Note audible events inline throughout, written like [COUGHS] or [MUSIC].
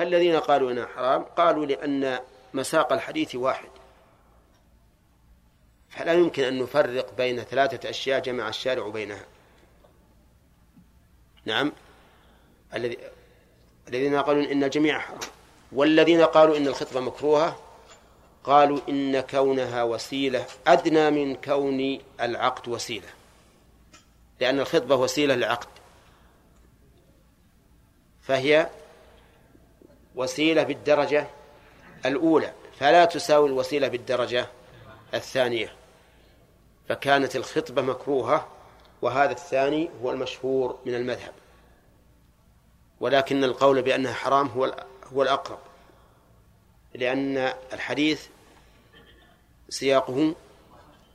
فالذين قالوا إنها حرام قالوا لأن مساق الحديث واحد. فلا يمكن أن نفرق بين ثلاثة أشياء جمع الشارع بينها. نعم. الذي الذين قالوا إن الجميع حرام. والذين قالوا إن الخطبة مكروهة قالوا إن كونها وسيلة أدنى من كون العقد وسيلة. لأن الخطبة وسيلة للعقد. فهي وسيلة بالدرجة الأولى فلا تساوي الوسيلة بالدرجة الثانية. فكانت الخطبة مكروهة وهذا الثاني هو المشهور من المذهب. ولكن القول بأنها حرام هو هو الأقرب. لأن الحديث سياقه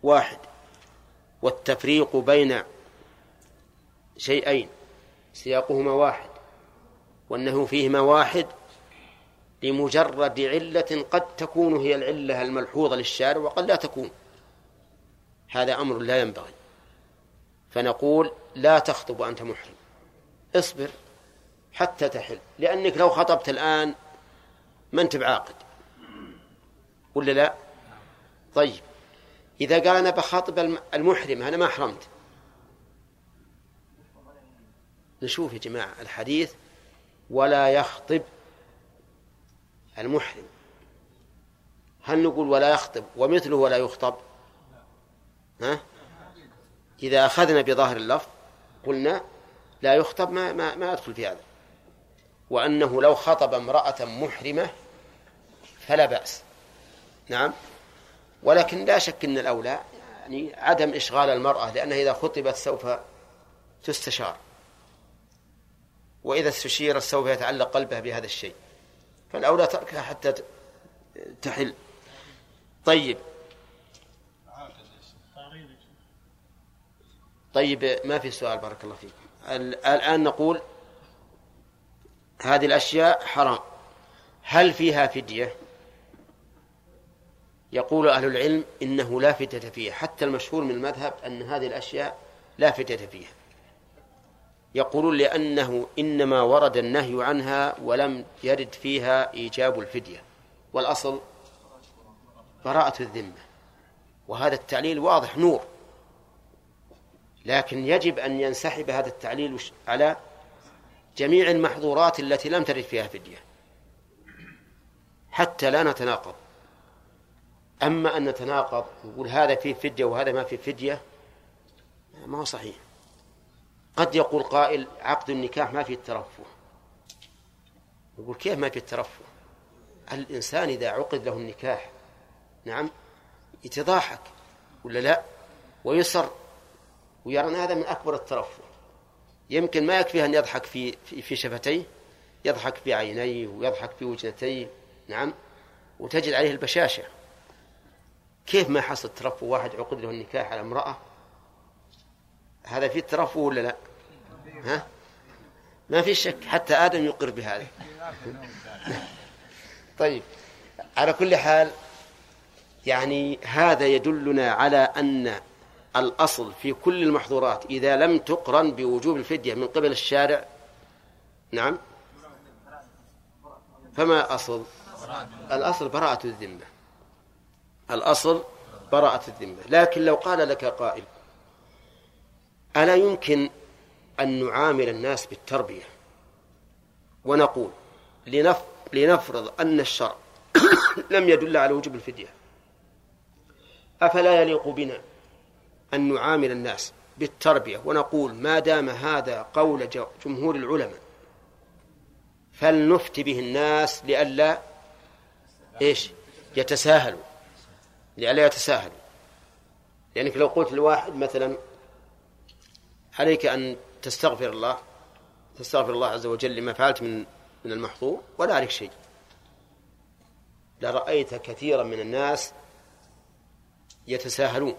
واحد والتفريق بين شيئين سياقهما واحد وأنه فيهما واحد لمجرد علة قد تكون هي العلة الملحوظة للشارع وقد لا تكون. هذا أمر لا ينبغي. فنقول لا تخطب وأنت محرم. اصبر حتى تحل. لأنك لو خطبت الآن ما أنت بعاقد. ولا لا؟ طيب. إذا قال أنا بخاطب المحرم أنا ما أحرمت. نشوف يا جماعة الحديث ولا يخطب المحرم. هل نقول ولا يخطب ومثله ولا يخطب؟ ها؟ إذا أخذنا بظاهر اللفظ قلنا لا يخطب ما, ما, ما يدخل في هذا. وأنه لو خطب امرأة محرمة فلا بأس. نعم. ولكن لا شك أن الأولى يعني عدم إشغال المرأة لأنها إذا خطبت سوف تستشار. وإذا استشيرت سوف يتعلق قلبها بهذا الشيء. فالأولى تركها حتى تحل. طيب. طيب ما في سؤال بارك الله فيك. الآن نقول هذه الأشياء حرام. هل فيها فدية؟ يقول أهل العلم إنه لا فدية فيها. حتى المشهور من المذهب أن هذه الأشياء لا فدية فيها. يقولون لأنه إنما ورد النهي عنها ولم يرد فيها إيجاب الفدية. والأصل براءة الذمة. وهذا التعليل واضح نور. لكن يجب أن ينسحب هذا التعليل على جميع المحظورات التي لم ترد فيها فدية. حتى لا نتناقض. أما أن نتناقض نقول هذا فيه فدية وهذا ما فيه فدية ما هو صحيح. قد يقول قائل عقد النكاح ما فيه الترفه. يقول كيف ما فيه الترفه؟ الإنسان إذا عقد له النكاح نعم يتضاحك ولا لا؟ ويسر ويرى أن هذا من أكبر الترفه. يمكن ما يكفي أن يضحك في في شفتيه يضحك في عينيه ويضحك في وجنتيه نعم وتجد عليه البشاشة. كيف ما حصل ترفه؟ واحد عقد له النكاح على امرأة هذا فيه ترفه ولا لا؟ ها؟ ما في شك حتى آدم يقر بهذا. [LAUGHS] طيب على كل حال يعني هذا يدلنا على أن الأصل في كل المحظورات إذا لم تقرن بوجوب الفدية من قبل الشارع نعم؟ فما أصل؟ الأصل براءة الذمة. الأصل براءة الذمة. لكن لو قال لك قائل ألا يمكن أن نعامل الناس بالتربية؟ ونقول لنفرض أن الشرع [COUGHS] لم يدل على وجوب الفدية. أفلا يليق بنا أن نعامل الناس بالتربية ونقول ما دام هذا قول جمهور العلماء فلنفتي به الناس لئلا إيش؟ يتساهلوا. لئلا يتساهلوا. لأنك لو قلت لواحد مثلا عليك أن تستغفر الله تستغفر الله عز وجل لما فعلت من من المحظور ولا عليك شيء. لرأيت كثيرا من الناس يتساهلون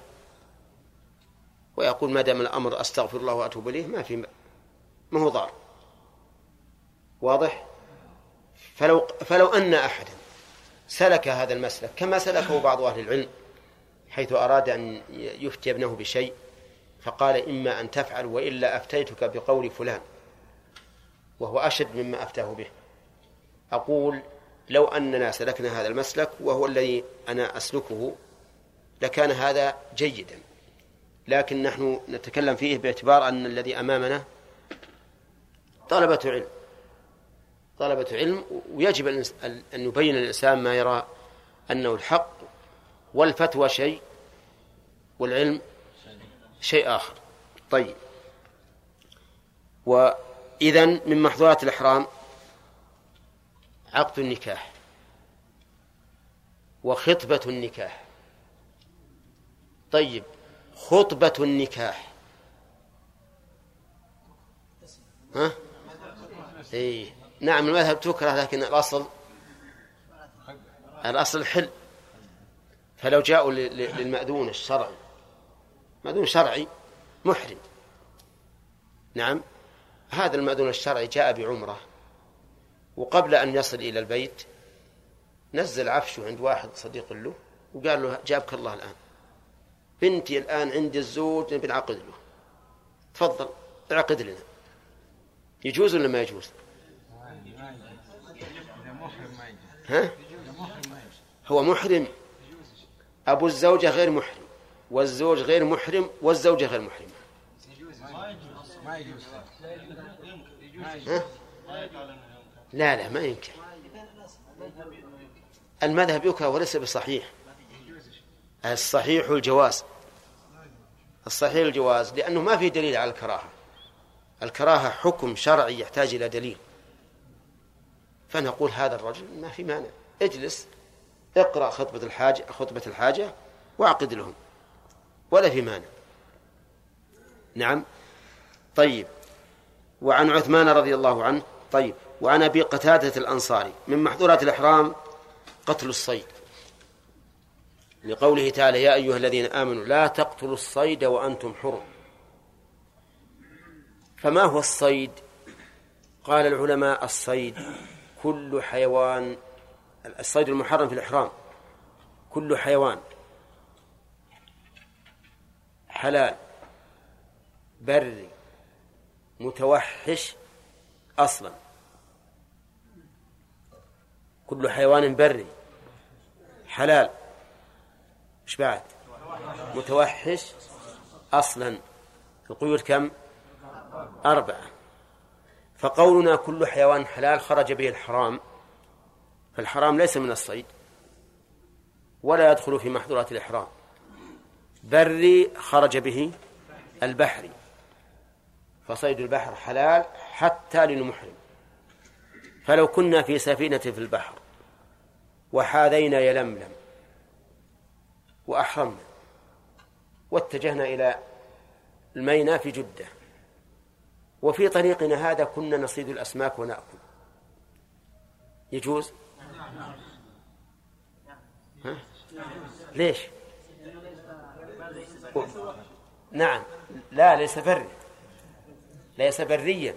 ويقول ما دام الأمر أستغفر الله وأتوب إليه ما في ما هو ضار. واضح؟ فلو فلو أن أحدا سلك هذا المسلك كما سلكه بعض أهل العلم حيث أراد أن يفتي ابنه بشيء فقال إما أن تفعل وإلا أفتيتك بقول فلان وهو أشد مما أفتاه به. أقول لو أننا سلكنا هذا المسلك وهو الذي أنا أسلكه لكان هذا جيدا. لكن نحن نتكلم فيه باعتبار أن الذي أمامنا طلبة علم. طلبة علم ويجب أن يبين الإنسان ما يرى أنه الحق والفتوى شيء والعلم شيء آخر. طيب. وإذا من محظورات الإحرام عقد النكاح وخطبة النكاح. طيب خطبة النكاح. ها؟ إيه. نعم المذهب تكره لكن الأصل الأصل الحل. فلو جاءوا للمأذون الشرعي مأذون شرعي محرم. نعم. هذا المأذون الشرعي جاء بعمرة وقبل أن يصل إلى البيت نزل عفشه عند واحد صديق له وقال له جابك الله الآن. بنتي الآن عند الزوج نبي نعقد له. تفضل اعقد لنا. يجوز ولا ما يجوز؟ ها؟ هو محرم. أبو الزوجة غير محرم. والزوج غير محرم والزوجة غير محرمة؟ لا لا ما يمكن. المذهب يكره وليس بصحيح. الصحيح الجواز. الصحيح الجواز لأنه ما في دليل على الكراهة. الكراهة حكم شرعي يحتاج إلى دليل. فنقول هذا الرجل ما في مانع. اجلس اقرأ خطبة الحاجة خطبة الحاجة واعقد لهم. ولا في مانع. نعم. طيب. وعن عثمان رضي الله عنه طيب. وعن أبي قتادة الأنصاري من محظورات الإحرام قتل الصيد. لقوله تعالى يا أيها الذين آمنوا لا تقتلوا الصيد وأنتم حرم. فما هو الصيد؟ قال العلماء الصيد كل حيوان الصيد المحرم في الإحرام كل حيوان. حلال بري متوحش أصلا. كل حيوان بري حلال. إيش بعد؟ متوحش أصلا. القيود كم؟ أربعة. فقولنا كل حيوان حلال خرج به الحرام فالحرام ليس من الصيد ولا يدخل في محظورات الإحرام. بري خرج به البحري فصيد البحر حلال حتى للمحرم. فلو كنا في سفينة في البحر وحاذينا يلملم وأحرمنا واتجهنا إلى المينا في جدة وفي طريقنا هذا كنا نصيد الأسماك ونأكل. يجوز؟ ها؟ ليش؟ نعم. لا ليس بري ليس بريا.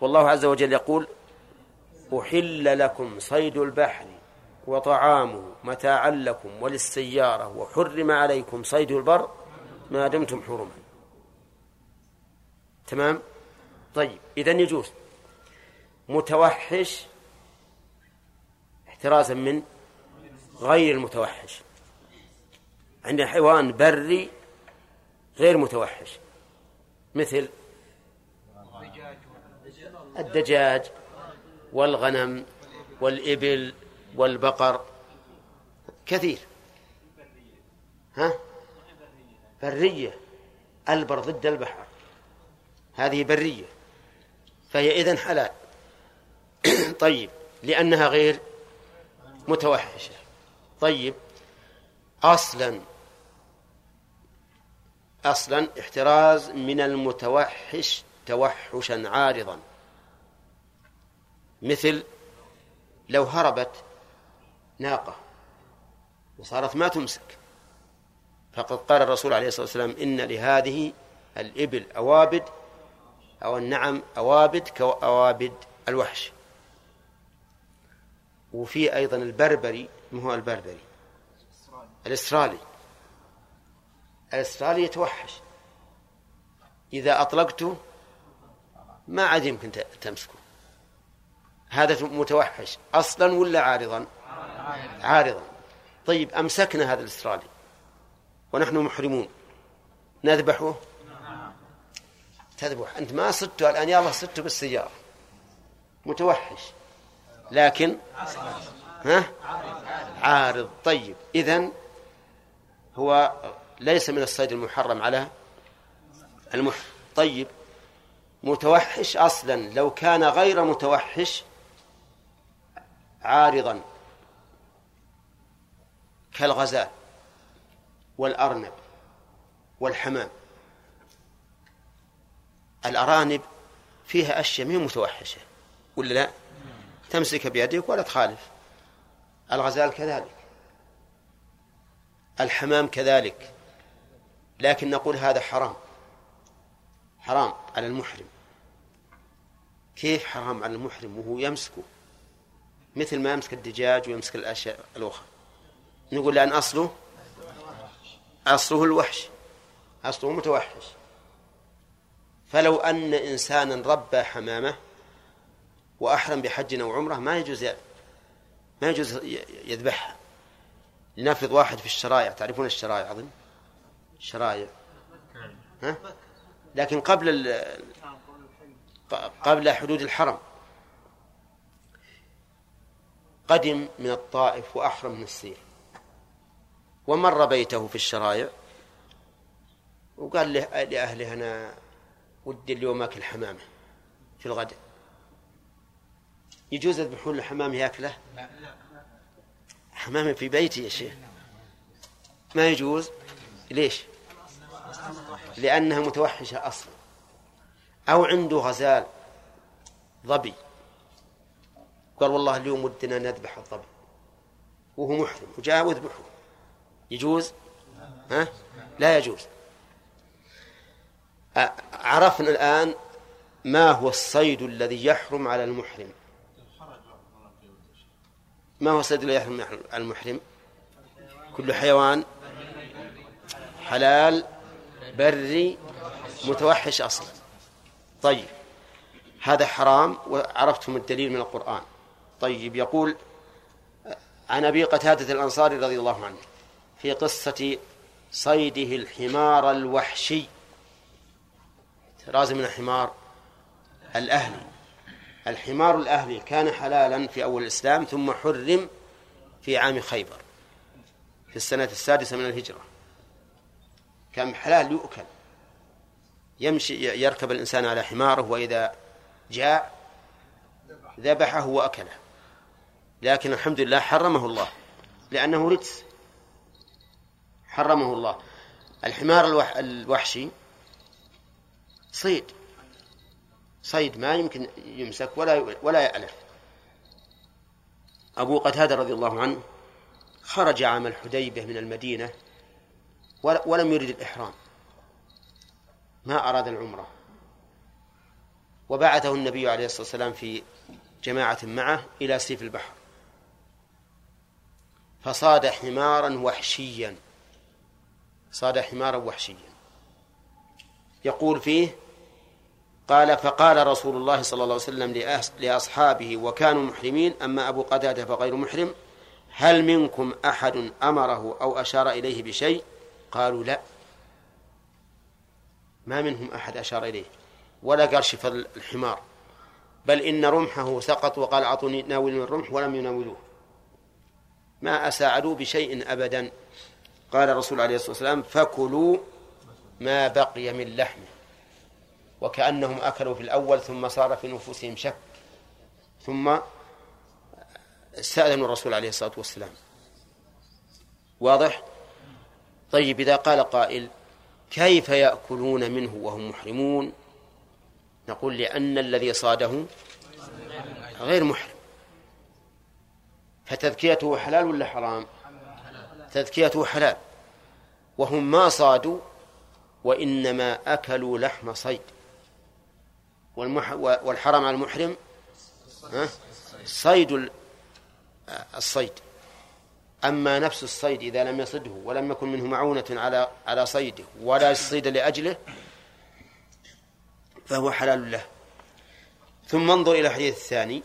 والله عز وجل يقول أحل لكم صيد البحر وطعامه متاعا لكم وللسيارة وحرم عليكم صيد البر ما دمتم حرما. تمام؟ طيب إذا يجوز. متوحش احترازا من غير المتوحش عندنا حيوان بري غير متوحش. مثل الدجاج والغنم والإبل والبقر. كثير. ها؟ برية. البر ضد البحر. هذه برية. فهي إذن حلال. [COUGHS] طيب. لأنها غير متوحشة. طيب. أصلا أصلا احتراز من المتوحش توحشا عارضا. مثل لو هربت ناقة وصارت ما تمسك فقد قال الرسول عليه الصلاة والسلام إن لهذه الإبل أوابد أو النعم أوابد كأوابد الوحش. وفي أيضا البربري ما هو البربري؟ الإسرائيلي. الإسرائيلي يتوحش. إذا أطلقته ما عاد يمكن تمسكه. هذا متوحش. أصلا ولا عارضا؟ عارضا. طيب أمسكنا هذا الأسترالي ونحن محرمون. نذبحه؟ تذبح. أنت ما صدته. الآن يا الله صدته بالسيارة. متوحش. لكن؟ ها؟ عارض. طيب إذن هو ليس من الصيد المحرم على المحرم طيب متوحش أصلا. لو كان غير متوحش عارضا كالغزال والأرنب والحمام. الأرانب فيها أشياء مين متوحشة ولا لا؟ تمسك بيدك ولا تخالف. الغزال كذلك الحمام كذلك. لكن نقول هذا حرام. حرام على المحرم. كيف حرام على المحرم وهو يمسكه؟ مثل ما يمسك الدجاج ويمسك الأشياء الأخرى. نقول لأن أصله أصله الوحش. أصله متوحش. فلو أن إنسانا ربى حمامة وأحرم بحج أو عمرة ما يجوز ما يجوز يذبحها. لنفرض واحد في الشرايع تعرفون الشرايع أظن الشرايع ها؟ لكن قبل قبل حدود الحرم. قدم من الطائف وأحرم من السير. ومر بيته في الشرايع. وقال لأهله أنا ودي اليوم أكل حمامة في الغداء يجوز يذبحون الحمام يأكله؟ حمامة في بيتي يا شيخ. ما يجوز؟ ليش؟ لأنها متوحشة أصلا. أو عنده غزال ظبي. قال والله اليوم ودنا نذبح الظبي. وهو محرم. وجاء وذبحه. يجوز؟ ها؟ لا يجوز. عرفنا الآن ما هو الصيد الذي يحرم على المحرم. ما هو الصيد الذي يحرم على المحرم؟ كل حيوان حلال بري متوحش أصلا. طيب هذا حرام وعرفتم الدليل من القرآن. طيب يقول عن أبي قتادة الأنصاري رضي الله عنه في قصة صيده الحمار الوحشي. رازم من الحمار الأهلي. الحمار الأهلي كان حلالا في أول الإسلام ثم حرم في عام خيبر في السنة السادسة من الهجرة. كان حلال يؤكل. يمشي يركب الإنسان على حماره وإذا جاء ذبحه وأكله. لكن الحمد لله حرمه الله لأنه رجس. حرمه الله. الحمار الوح الوحشي صيد. صيد ما يمكن يمسك ولا ولا يألف. أبو قتادة رضي الله عنه خرج عام الحديبية من المدينة ولم يرد الإحرام. ما أراد العمرة. وبعثه النبي عليه الصلاة والسلام في جماعة معه إلى سيف البحر. فصاد حمارا وحشيا. صاد حمارا وحشيا. يقول فيه قال فقال رسول الله صلى الله عليه وسلم لأصحابه وكانوا محرمين أما أبو قتادة فغير محرم. هل منكم أحد أمره أو أشار إليه بشيء؟ قالوا لا. ما منهم أحد أشار إليه ولا قال شف الحمار. بل إن رمحه سقط وقال أعطوني ناول من الرمح ولم يناولوه. ما أساعدوا بشيء أبدا. قال الرسول عليه الصلاة والسلام فكلوا ما بقي من لحمه. وكأنهم أكلوا في الأول ثم صار في نفوسهم شك. ثم استأذنوا الرسول عليه الصلاة والسلام. واضح؟ طيب إذا قال قائل كيف يأكلون منه وهم محرمون؟ نقول لأن الذي صاده غير محرم. فتذكيته حلال ولا حرام؟ تذكيته حلال. وهم ما صادوا وإنما أكلوا لحم صيد. والحرام على المحرم صيد الصيد. أما نفس الصيد إذا لم يصده ولم يكن منه معونة على على صيده ولا يصيد لأجله فهو حلال له. ثم انظر إلى الحديث الثاني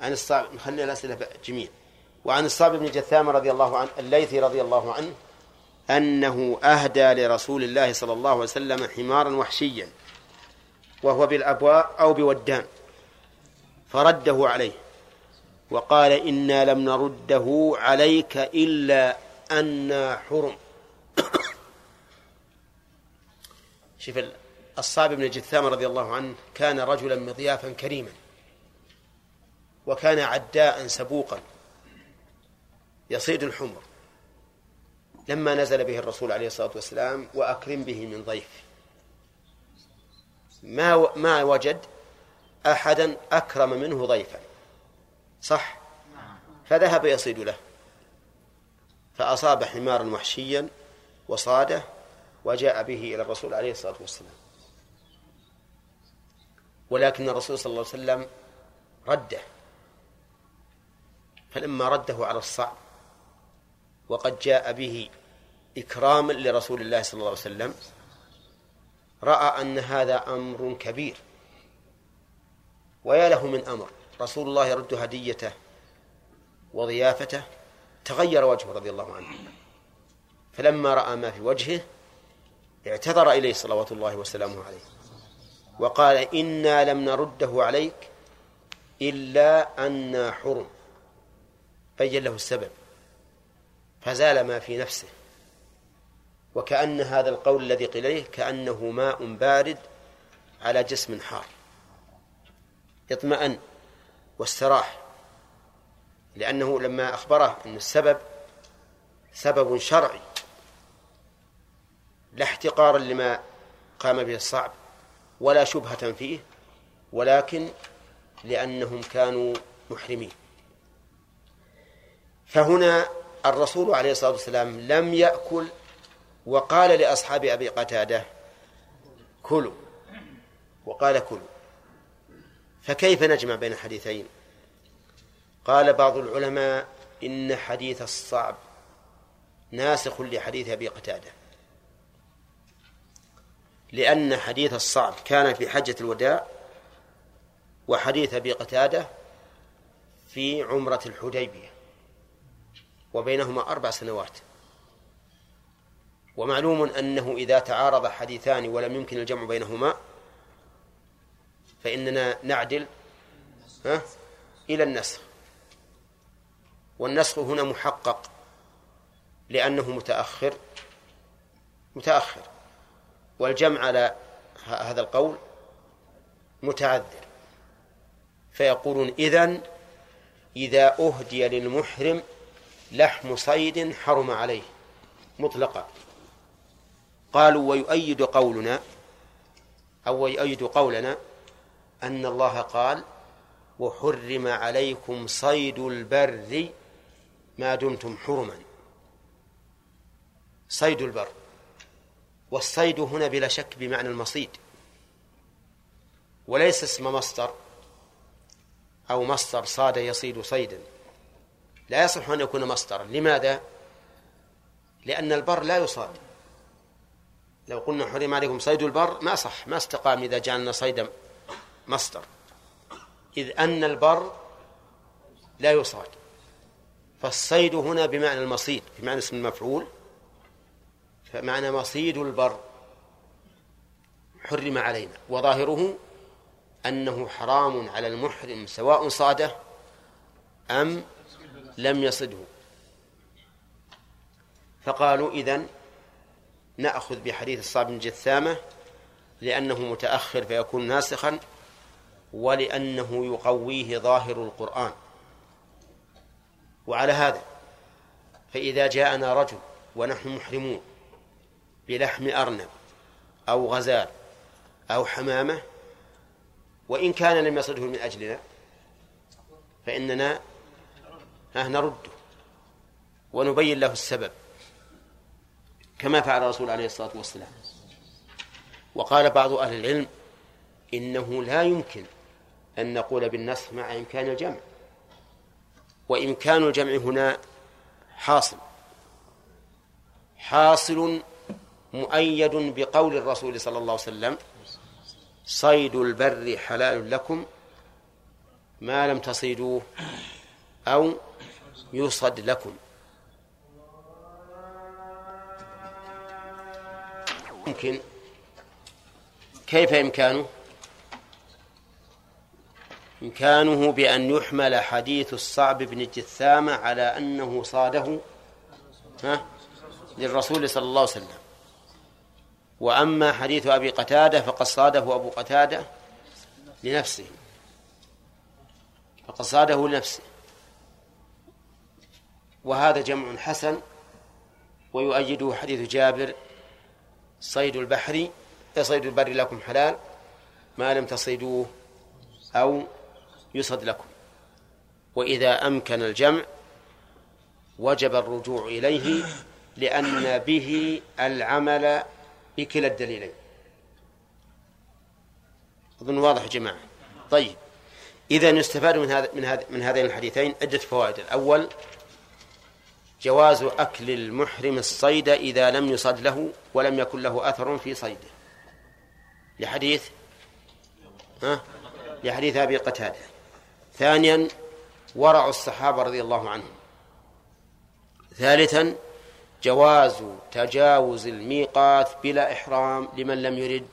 عن الصعب نخلي الأسئلة جميع. وعن الصعب بن جثام رضي الله عنه الليثي رضي الله عنه أنه أهدى لرسول الله صلى الله عليه وسلم حمارا وحشيا وهو بالأبواء أو بودان فرده عليه. وقال إنا لم نرده عليك إلا أنا حرم. [COUGHS] شوف الصعب بن جثام رضي الله عنه كان رجلا مضيافا كريما وكان عداء سبوقا يصيد الحمر. لما نزل به الرسول عليه الصلاة والسلام وأكرم به من ضيف ما ما وجد أحدا أكرم منه ضيفا. صح؟ فذهب يصيد له. فأصاب حمارا وحشيا وصاده وجاء به إلى الرسول عليه الصلاة والسلام. ولكن الرسول صلى الله عليه وسلم رده. فلما رده على الصعب وقد جاء به إكراما لرسول الله صلى الله عليه وسلم رأى أن هذا أمر كبير. ويا له من أمر. رسول الله يرد هديته وضيافته تغير وجهه رضي الله عنه. فلما رأى ما في وجهه اعتذر إليه صلوات الله وسلامه عليه وقال إنا لم نرده عليك إلا أن حرم. بين له السبب فزال ما في نفسه. وكأن هذا القول الذي قيل إليه كأنه ماء بارد على جسم حار. اطمأن. واستراح لأنه لما أخبره أن السبب سبب شرعي لا احتقارا لما قام به الصعب ولا شبهة فيه ولكن لأنهم كانوا محرمين. فهنا الرسول عليه الصلاة والسلام لم يأكل وقال لأصحاب أبي قتادة كلوا. وقال كلوا. فكيف نجمع بين الحديثين؟ قال بعض العلماء إن حديث الصعب ناسخ لحديث أبي قتادة. لأن حديث الصعب كان في حجة الوداع وحديث أبي قتادة في عمرة الحديبية وبينهما أربع سنوات. ومعلوم أنه إذا تعارض حديثان ولم يمكن الجمع بينهما فإننا نعدل ها إلى النسخ. والنسخ هنا محقق لأنه متأخر متأخر. والجمع على هذا القول متعذر. فيقولون إذن إذا أهدي للمحرم لحم صيد حرم عليه. مطلقا. قالوا ويؤيد قولنا أو يؤيد قولنا أن الله قال وحرم عليكم صيد البر ما دمتم حرما. صيد البر. والصيد هنا بلا شك بمعنى المصيد. وليس اسم مصدر أو مصدر صاد يصيد صيدا. لا يصح أن يكون مصدرا. لماذا؟ لأن البر لا يصاد. لو قلنا حرم عليكم صيد البر ما صح ما استقام إذا جعلنا صيدا مصدر. إذ أن البر لا يصاد. فالصيد هنا بمعنى المصيد بمعنى اسم المفعول. فمعنى مصيد البر. حرم علينا. وظاهره أنه حرام على المحرم سواء صاده أم لم يصده. فقالوا إذن نأخذ بحديث الصعب بن جثامة لأنه متأخر فيكون ناسخا. ولأنه يقويه ظاهر القرآن. وعلى هذا فإذا جاءنا رجل ونحن محرمون بلحم أرنب أو غزال أو حمامة وإن كان لم يصده من أجلنا فإننا نرده ونبين له السبب كما فعل الرسول عليه الصلاة والسلام. وقال بعض أهل العلم إنه لا يمكن أن نقول بالنسخ مع إمكان الجمع. وإمكان الجمع هنا حاصل. حاصل مؤيد بقول الرسول صلى الله عليه وسلم صيد البر حلال لكم ما لم تصيدوه أو يصد لكم. ممكن. كيف إمكانه؟ إمكانه بأن يحمل حديث الصعب بن الجثامة على أنه صاده ها للرسول صلى الله عليه وسلم. وأما حديث أبي قتادة فقد صاده أبو قتادة لنفسه. فقد صاده لنفسه. وهذا جمع حسن ويؤيده حديث جابر صيد البحر صيد البر لكم حلال ما لم تصيدوه أو يصد لكم. وإذا أمكن الجمع وجب الرجوع إليه لأن به العمل بكلا الدليلين. أظن واضح يا جماعة. طيب. إذا يستفاد من هذا من هذا من هذين الحديثين عدة فوائد. الأول جواز أكل المحرم الصيد إذا لم يصد له ولم يكن له أثر في صيده. لحديث ها؟ لحديث أبي قتادة. ثانيا ورع الصحابة رضي الله عنهم. ثالثا جواز تجاوز الميقات بلا إحرام لمن لم يرد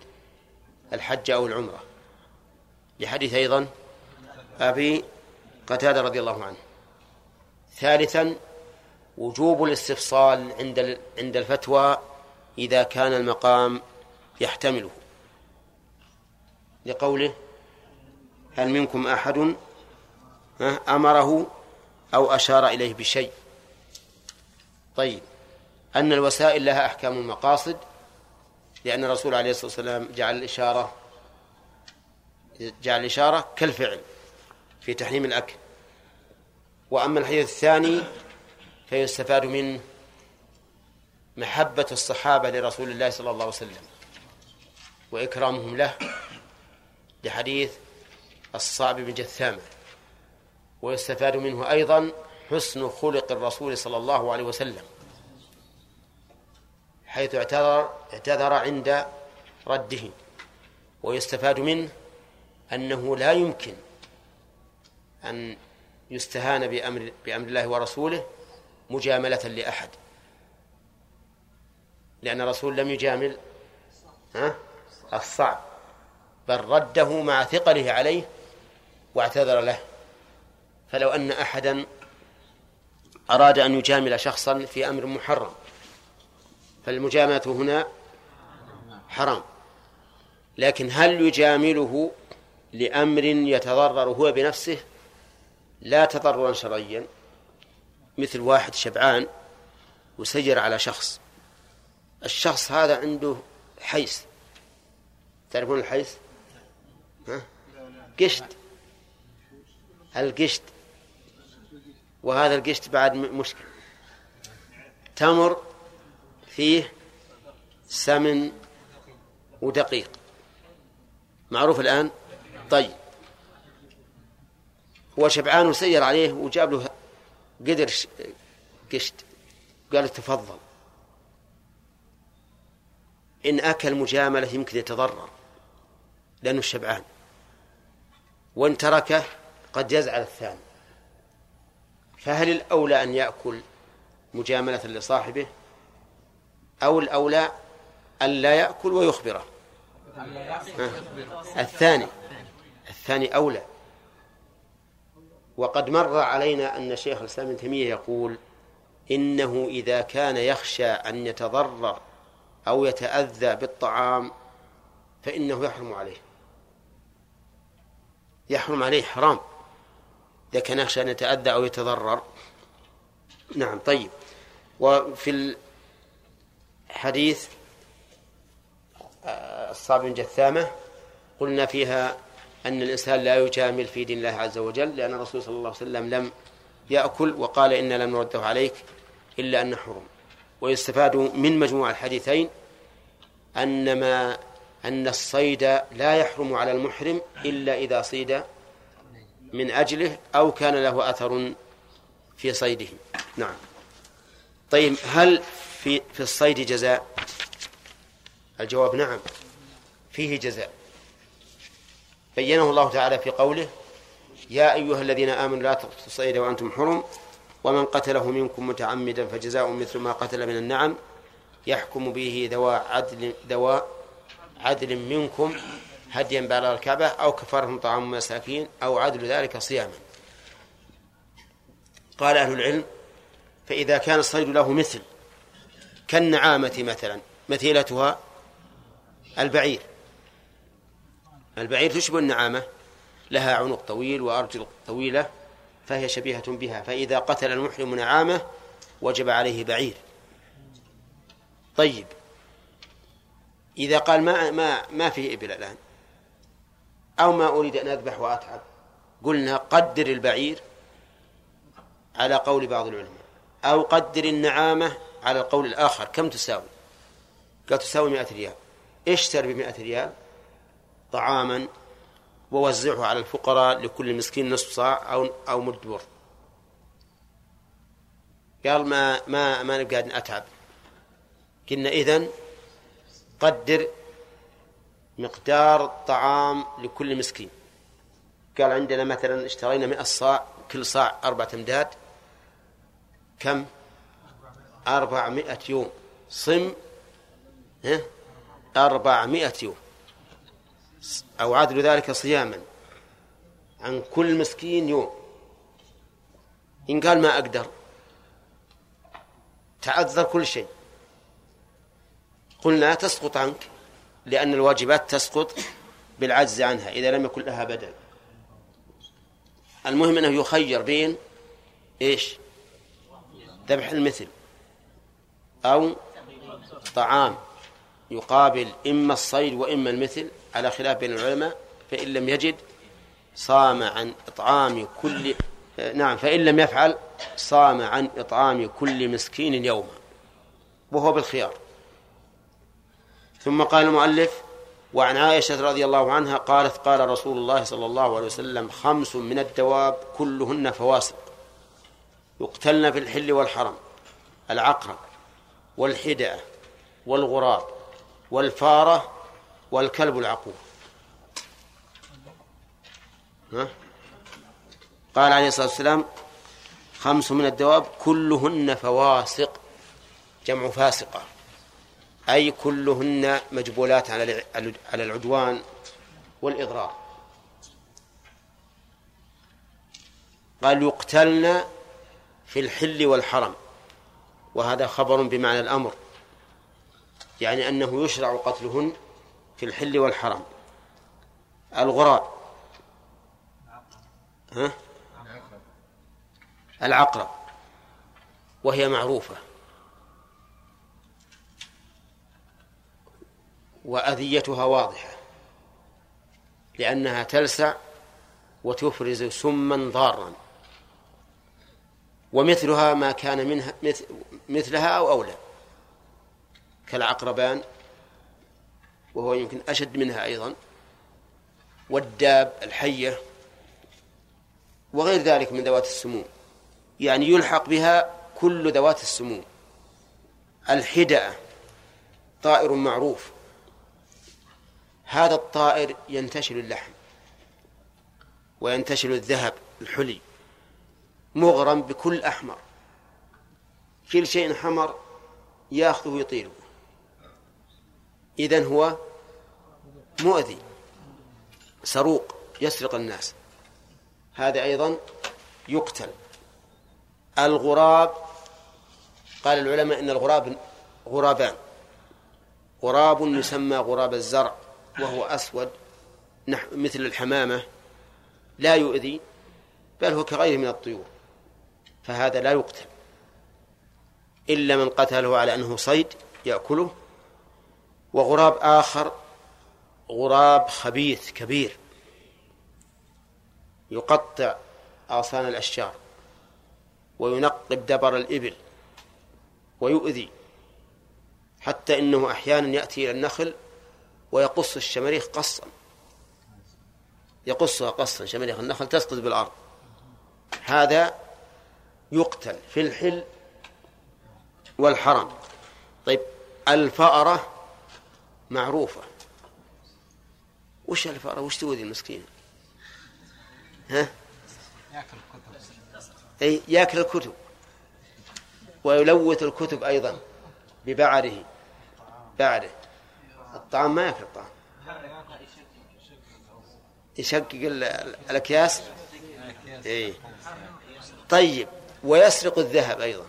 الحج أو العمرة. لحديث أيضا أبي قتادة رضي الله عنه. ثالثا وجوب الاستفصال عند عند الفتوى إذا كان المقام يحتمله. لقوله هل منكم أحد أمره أو أشار إليه بشيء. طيب أن الوسائل لها أحكام المقاصد لأن الرسول عليه الصلاة والسلام جعل الإشارة جعل الإشارة كالفعل في تحريم الأكل. وأما الحديث الثاني فيستفاد منه محبة الصحابة لرسول الله صلى الله عليه وسلم وإكرامهم له لحديث الصعب بن جثامة. ويستفاد منه أيضا حسن خلق الرسول صلى الله عليه وسلم حيث اعتذر اعتذر عند رده ويستفاد منه أنه لا يمكن أن يستهان بأمر بأمر الله ورسوله مجاملة لأحد لأن الرسول لم يجامل ها؟ الصعب بل رده مع ثقله عليه واعتذر له. فلو أن أحدا أراد أن يجامل شخصا في أمر محرم فالمجاملة هنا حرام. لكن هل يجامله لأمر يتضرر هو بنفسه؟ لا تضررا شرعيا مثل واحد شبعان وسير على شخص. الشخص هذا عنده حيث تعرفون الحيث ها؟ قشت. القشت وهذا القشت بعد مشكل. تمر فيه سمن ودقيق. معروف الآن؟ طيب. هو شبعان وسير عليه وجاب له قدر قشت. قال تفضل. إن أكل مجاملة يمكن يتضرر لأنه شبعان. وإن تركه قد يزعل الثاني. فهل الأولى أن يأكل مجاملة لصاحبه أو الأولى أن لا يأكل ويخبره؟ الثاني. الثاني أولى. وقد مر علينا أن شيخ الإسلام ابن تيمية يقول إنه إذا كان يخشى أن يتضرر أو يتأذى بالطعام فإنه يحرم عليه. يحرم عليه حرام. إذا كان يخشى أن يتأذى أو يتضرر. نعم طيب. وفي الحديث آه، الصعب بن جثامة قلنا فيها أن الإنسان لا يجامل في دين الله عز وجل لأن الرسول صلى الله عليه وسلم لم يأكل وقال إن لم نرده عليك إلا أن حرم ويستفاد من مجموع الحديثين أن ما أن الصيد لا يحرم على المحرم إلا إذا صيد من أجله أو كان له أثر في صيده. نعم. طيب هل في في الصيد جزاء؟ الجواب نعم. فيه جزاء. بينه الله تعالى في قوله يا أيها الذين آمنوا لا تقتلوا الصيد وأنتم حرم ومن قتله منكم متعمدا فجزاء مثل ما قتل من النعم يحكم به ذوى عدل ذوى عدل منكم هديا بالغ الكعبة أو كفارة طعام مساكين أو عدل ذلك صياما. قال أهل العلم فإذا كان الصيد له مثل كالنعامة مثلا مثيلتها البعير. البعير تشبه النعامة لها عنق طويل وأرجل طويلة فهي شبيهة بها فإذا قتل المحرم نعامة وجب عليه بعير. طيب إذا قال ما ما ما فيه إبل الآن؟ أو ما أريد أن أذبح وأتعب. قلنا قدر البعير على قول بعض العلماء. أو قدر النعامة على القول الآخر. كم تساوي؟ قال تساوي مئة ريال. اشتر بمئة ريال طعاما ووزعه على الفقراء لكل مسكين نصف صاع أو أو مد قال ما ما ما نبقى أتعب. قلنا إذن قدر مقدار الطعام لكل مسكين. قال عندنا مثلا اشترينا مئة صاع كل صاع أربعة أمداد. كم؟ أربعمائة يوم. صم؟ أربعمائة يوم. أو عدل ذلك صياما عن كل مسكين يوم. إن قال ما أقدر. تعذر كل شيء. قلنا تسقط عنك. لأن الواجبات تسقط بالعجز عنها إذا لم يكن لها بدل. المهم أنه يخير بين إيش؟ ذبح المثل أو طعام يقابل إما الصيد وإما المثل على خلاف بين العلماء فإن لم يجد صام عن إطعام كل نعم فإن لم يفعل صام عن إطعام كل مسكين يوما وهو بالخيار. ثم قال المؤلف وعن عائشة رضي الله عنها قالت قال رسول الله صلى الله عليه وسلم خمس من الدواب كلهن فواسق. يقتلن في الحل والحرم العقرب والحدأة والغراب والفارة والكلب العقور. ها؟ قال عليه الصلاة والسلام خمس من الدواب كلهن فواسق جمع فاسقة. أي كلهن مجبولات على العدوان والإضرار قال يقتلن في الحل والحرم وهذا خبر بمعنى الأمر يعني أنه يشرع قتلهن في الحل والحرم. الغراب ها؟ العقرب. وهي معروفة. وأذيتها واضحة لأنها تلسع وتفرز سما ضارا ومثلها ما كان منها مثلها أو أولى كالعقربان وهو يمكن أشد منها أيضا والداب الحية وغير ذلك من ذوات السموم. يعني يلحق بها كل ذوات السموم. الحدأة طائر معروف. هذا الطائر ينتشل اللحم وينتشل الذهب الحلي مغرم بكل أحمر. كل شيء حمر ياخذه ويطيره إذن هو مؤذي سروق يسرق الناس. هذا أيضا يقتل. الغراب قال العلماء إن الغراب غرابان. غراب يسمى غراب الزرع. وهو أسود مثل الحمامة لا يؤذي بل هو كغيره من الطيور فهذا لا يقتل. إلا من قتله على أنه صيد يأكله. وغراب آخر غراب خبيث كبير يقطع أغصان الأشجار وينقب دبر الإبل ويؤذي حتى إنه أحيانا يأتي إلى النخل ويقص الشماريخ قصا. يقصها قصا شماريخ النخل تسقط بالأرض. هذا يقتل في الحل والحرم. طيب الفأرة معروفة. وش الفأرة؟ وش تؤذي المسكين؟ ها؟ أي يأكل الكتب. ويلوث الكتب أيضا ببعره بعره. الطعام ما يأكل الطعام يشقق الأكياس؟ إيه. طيب ويسرق الذهب أيضا.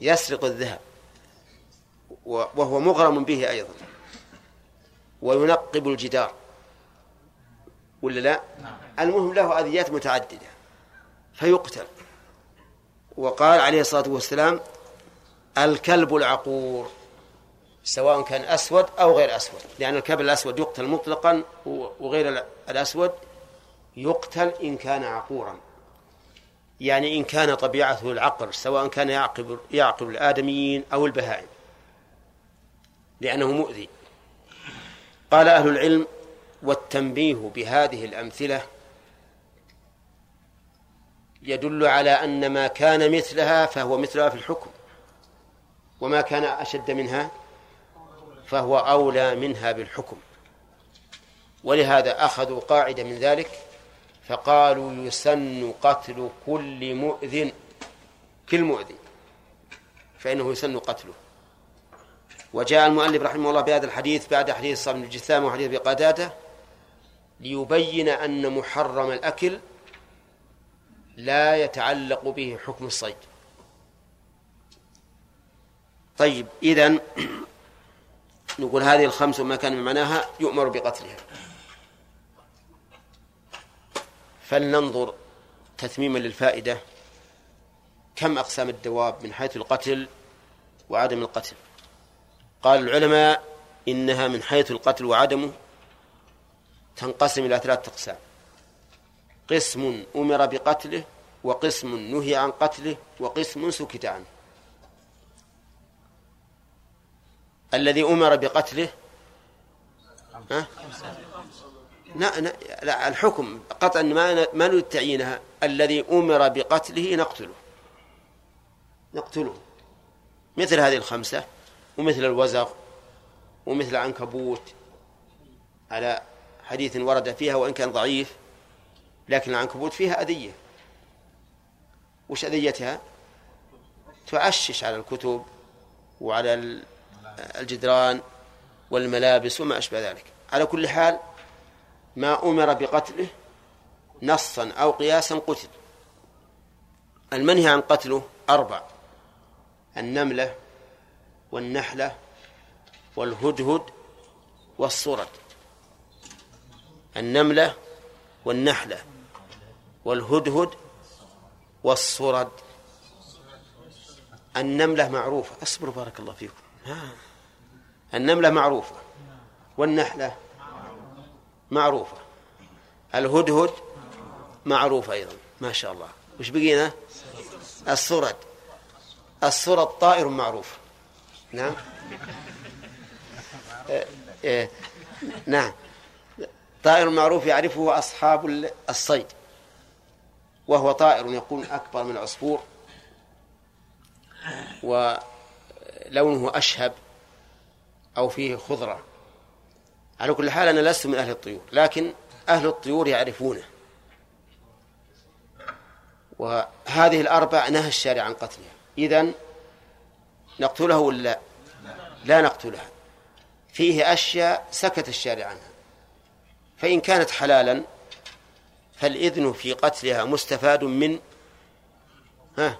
يسرق الذهب. وهو مغرم به أيضا. وينقب الجدار. ولا لا؟ المهم له أذيات متعددة. فيقتل. وقال عليه الصلاة والسلام الكلب العقور. سواء كان أسود أو غير أسود. لأن الكلب الأسود يقتل مطلقا وغير الأسود يقتل إن كان عقورا. يعني إن كان طبيعته العقر سواء كان يعقب يعقب الآدميين أو البهائم. لأنه مؤذي. قال أهل العلم والتنبيه بهذه الأمثلة يدل على أن ما كان مثلها فهو مثلها في الحكم وما كان أشد منها فهو أولى منها بالحكم. ولهذا أخذوا قاعدة من ذلك فقالوا يسن قتل كل مؤذن كل مؤذي فإنه يسن قتله. وجاء المؤلف رحمه الله بهذا الحديث بعد حديث صاحب الجثام وحديث بقاداته ليبين أن محرم الأكل لا يتعلق به حكم الصيد. طيب إذن نقول هذه الخمس وما كان من معناها يؤمر بقتلها. فلننظر تتميما للفائدة. كم أقسام الدواب من حيث القتل وعدم القتل؟ قال العلماء إنها من حيث القتل وعدمه تنقسم إلى ثلاثة أقسام. قسم أمر بقتله وقسم نهي عن قتله وقسم سكت عنه. الذي أمر بقتله؟ ها؟ لا, لا الحكم قطعا ما ما نريد تعيينها. الذي أمر بقتله نقتله. نقتله. مثل هذه الخمسة ومثل الوزغ ومثل العنكبوت. على حديث ورد فيها وإن كان ضعيف لكن العنكبوت فيها أذية. وش أذيتها؟ تعشش على الكتب وعلى الجدران والملابس وما أشبه ذلك. على كل حال ما أمر بقتله نصا أو قياسا قتل. المنهي عن قتله أربع النملة والنحلة والهدهد والصرد النملة والنحلة والهدهد والصرد النملة معروفة. أصبروا بارك الله فيكم. ها. النملة معروفة والنحلة معروفة. الهدهد معروف أيضا ما شاء الله. وش بقينا؟ الصرد الصرد طائر معروف. نعم؟ إيه إيه. نعم. طائر معروف يعرفه أصحاب الصيد. وهو طائر يكون أكبر من العصفور. ولونه أشهب. أو فيه خضرة. على كل حال أنا لست من أهل الطيور لكن أهل الطيور يعرفونه. وهذه الأربع نهى الشارع عن قتلها. إذن نقتله ولا لا؟ نقتلها. فيه أشياء سكت الشارع عنها. فإن كانت حلالا فالإذن في قتلها مستفاد من ها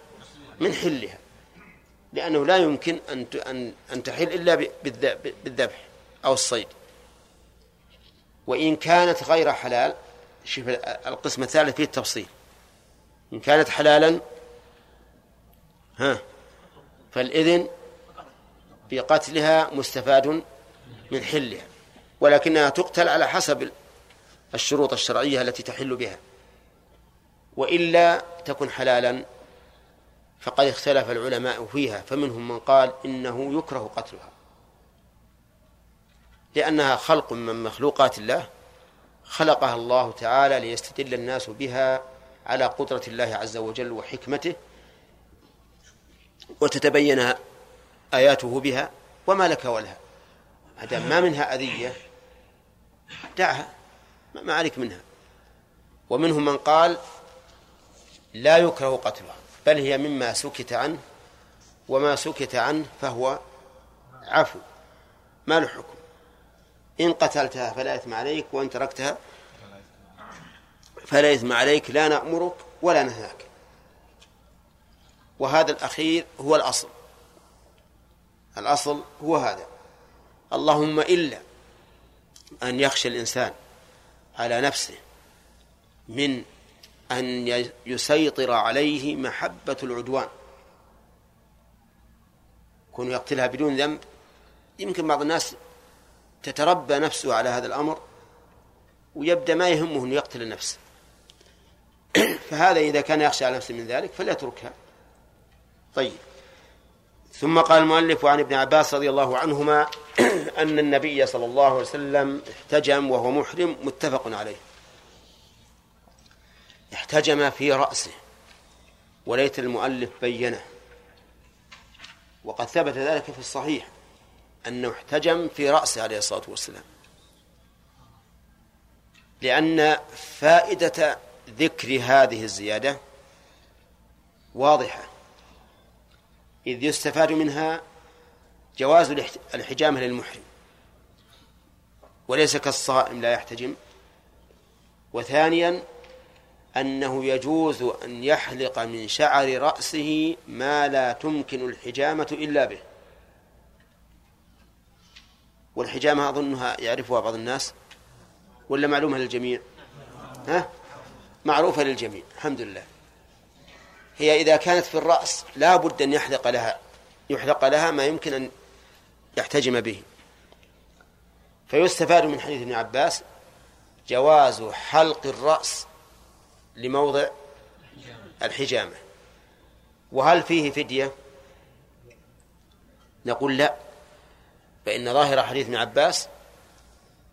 من حلها. لأنه لا يمكن أن أن أن تحل إلا بالذبح أو الصيد. وإن كانت غير حلال شوف القسم الثالث فيه التفصيل. إن كانت حلالا ها فالإذن بقتلها مستفاد من حلها ولكنها تقتل على حسب الشروط الشرعية التي تحل بها. وإلا تكن حلالا فقد اختلف العلماء فيها فمنهم من قال إنه يكره قتلها. لأنها خلق من مخلوقات الله خلقها الله تعالى ليستدل الناس بها على قدرة الله عز وجل وحكمته وتتبين آياته بها وما لك ولها. ما ما منها أذية دعها ما عليك منها. ومنهم من قال لا يكره قتلها. بل هي مما سكت عنه وما سكت عنه فهو عفو. ما له حكم إن قتلتها فلا إثم عليك وإن تركتها فلا إثم عليك لا نأمرك ولا نهاك. وهذا الأخير هو الأصل. الأصل هو هذا. اللهم إلا أن يخشى الإنسان على نفسه من أن يسيطر عليه محبة العدوان. كون يقتلها بدون ذنب يمكن بعض الناس تتربى نفسه على هذا الأمر ويبدأ ما يهمه أن يقتل النفس. [CLEARS THROAT] فهذا إذا كان يخشى على نفسه من ذلك فليتركها. طيب. ثم قال المؤلف عن ابن عباس رضي الله عنهما [CLEARS THROAT] أن النبي صلى الله عليه وسلم احتجم وهو محرم متفق عليه. احتجم في رأسه وليت المؤلف بينه. وقد ثبت ذلك في الصحيح أنه احتجم في رأسه عليه الصلاة والسلام. لأن فائدة ذكر هذه الزيادة واضحة. إذ يستفاد منها جواز الحجامة للمحرم. وليس كالصائم لا يحتجم. وثانيا أنه يجوز أن يحلق من شعر رأسه ما لا تمكن الحجامة إلا به. والحجامة أظنها يعرفها بعض الناس؟ ولا معلومة للجميع؟ ها؟ معروفة للجميع الحمد لله. هي إذا كانت في الرأس لا بد أن يحلق لها يحلق لها ما يمكن أن يحتجم به. فيستفاد من حديث ابن عباس جواز حلق الرأس لموضع الحجامة. وهل فيه فدية؟ نقول لا فإن ظاهر حديث ابن عباس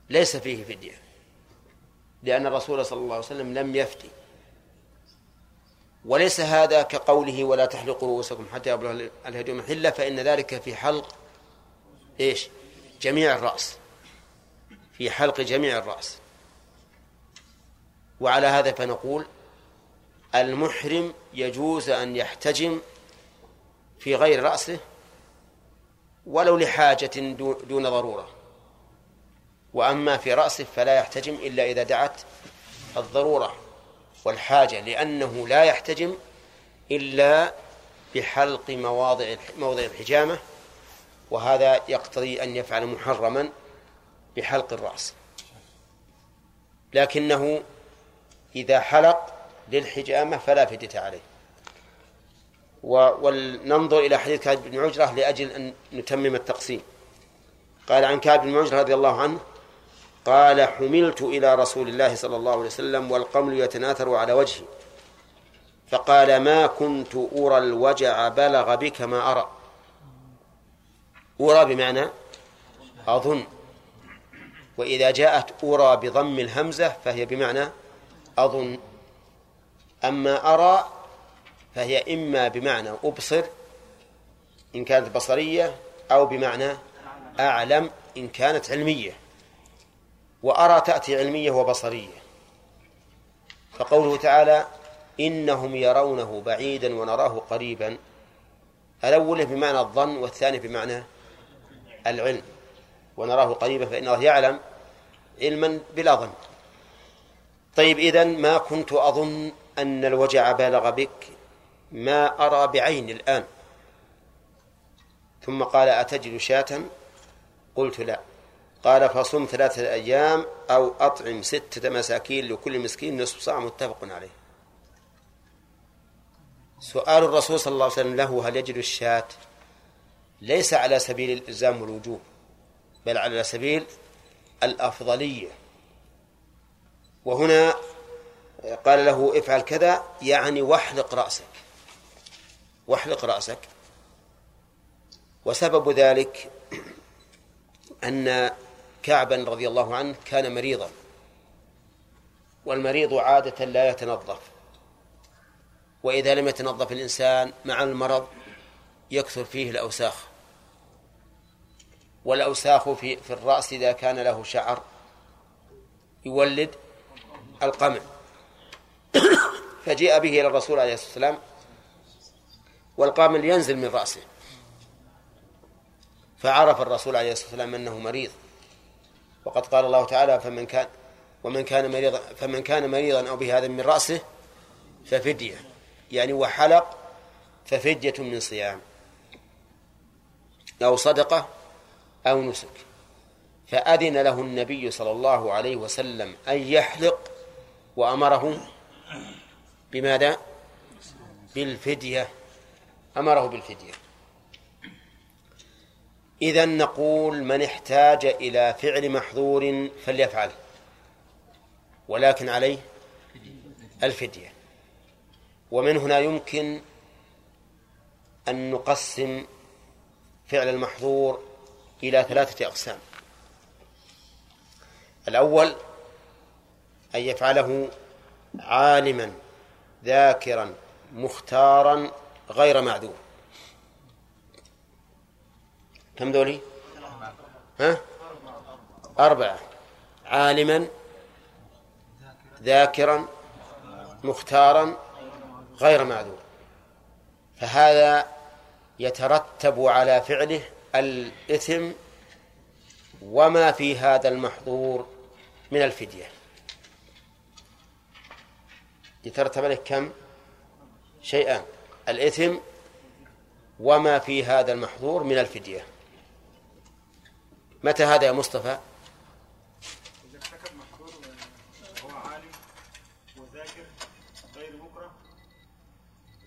ليس فيه فدية لأن الرسول صلى الله عليه وسلم لم يفتي. وليس هذا كقوله ولا تحلقوا رؤوسكم حتى يبلغ الهدي محله فإن ذلك في حلق إيش؟ جميع الرأس. في حلق جميع الرأس. وعلى هذا فنقول المحرم يجوز أن يحتجم في غير رأسه ولو لحاجة دون ضرورة. وأما في رأسه فلا يحتجم إلا إذا دعت الضرورة والحاجة لأنه لا يحتجم إلا بحلق مواضع موضع الحجامة وهذا يقتضي أن يفعل محرما بحلق الرأس. لكنه إذا حلق للحجامة فلا فدية عليه. ولننظر إلى حديث كعب بن عجرة لأجل أن نتمم التقسيم. قال عن كعب بن عجرة رضي الله عنه قال حملت إلى رسول الله صلى الله عليه وسلم والقمل يتناثر على وجهي. فقال ما كنت أرى الوجع بلغ بك ما أرى. أرى بمعنى أظن. وإذا جاءت أرى بضم الهمزة فهي بمعنى أظن. أما أرى فهي إما بمعنى أبصر إن كانت بصرية أو بمعنى أعلم إن كانت علمية وأرى تأتي علمية وبصرية. فقوله تعالى إنهم يرونه بعيدا ونراه قريبا. الأول بمعنى الظن والثاني بمعنى العلم. ونراه قريبا فإن الله يعلم علما بلا ظن. طيب إذن ما كنت أظن أن الوجع بالغ بك ما أرى بعيني الآن. ثم قال أتجد شاة؟ قلت لا. قال فصم ثلاثة أيام أو أطعم ستة مساكين لكل مسكين نصف صاع متفق عليه. سؤال الرسول صلى الله عليه وسلم له هل يجد الشاة؟ ليس على سبيل الإلزام والوجوب بل على سبيل الأفضلية. وهنا قال له افعل كذا يعني واحلق رأسك. واحلق رأسك. وسبب ذلك أن كعبا رضي الله عنه كان مريضا. والمريض عادة لا يتنظف. وإذا لم يتنظف الإنسان مع المرض يكثر فيه الأوساخ. والأوساخ في في الرأس إذا كان له شعر يولد القمع. فجيء به إلى الرسول عليه الصلاة والسلام والقامل ينزل من رأسه. فعرف الرسول عليه الصلاة والسلام أنه مريض. وقد قال الله تعالى فمن كان ومن كان مريضا فمن كان مريضا أو بهذا من رأسه ففدية. يعني وحلق ففدية من صيام. أو صدقة أو نسك. فأذن له النبي صلى الله عليه وسلم أن يحلق وأمره بماذا؟ بالفدية. أمره بالفدية. إذا نقول من احتاج إلى فعل محظور فليفعله ولكن عليه الفدية. ومن هنا يمكن أن نقسم فعل المحظور إلى ثلاثة أقسام. الأول أن يفعله عالما. ذاكرا مختارا غير معذور كم ذولي؟ ها؟ أربعة. عالما ذاكرا مختارا غير معذور فهذا يترتب على فعله الإثم وما في هذا المحظور من الفدية. يترتب عليه كم؟ شيئان الإثم وما في هذا المحظور من الفدية. متى هذا يا مصطفى؟ إذا ارتكب محظور وهو عالم وذاكر غير مكره.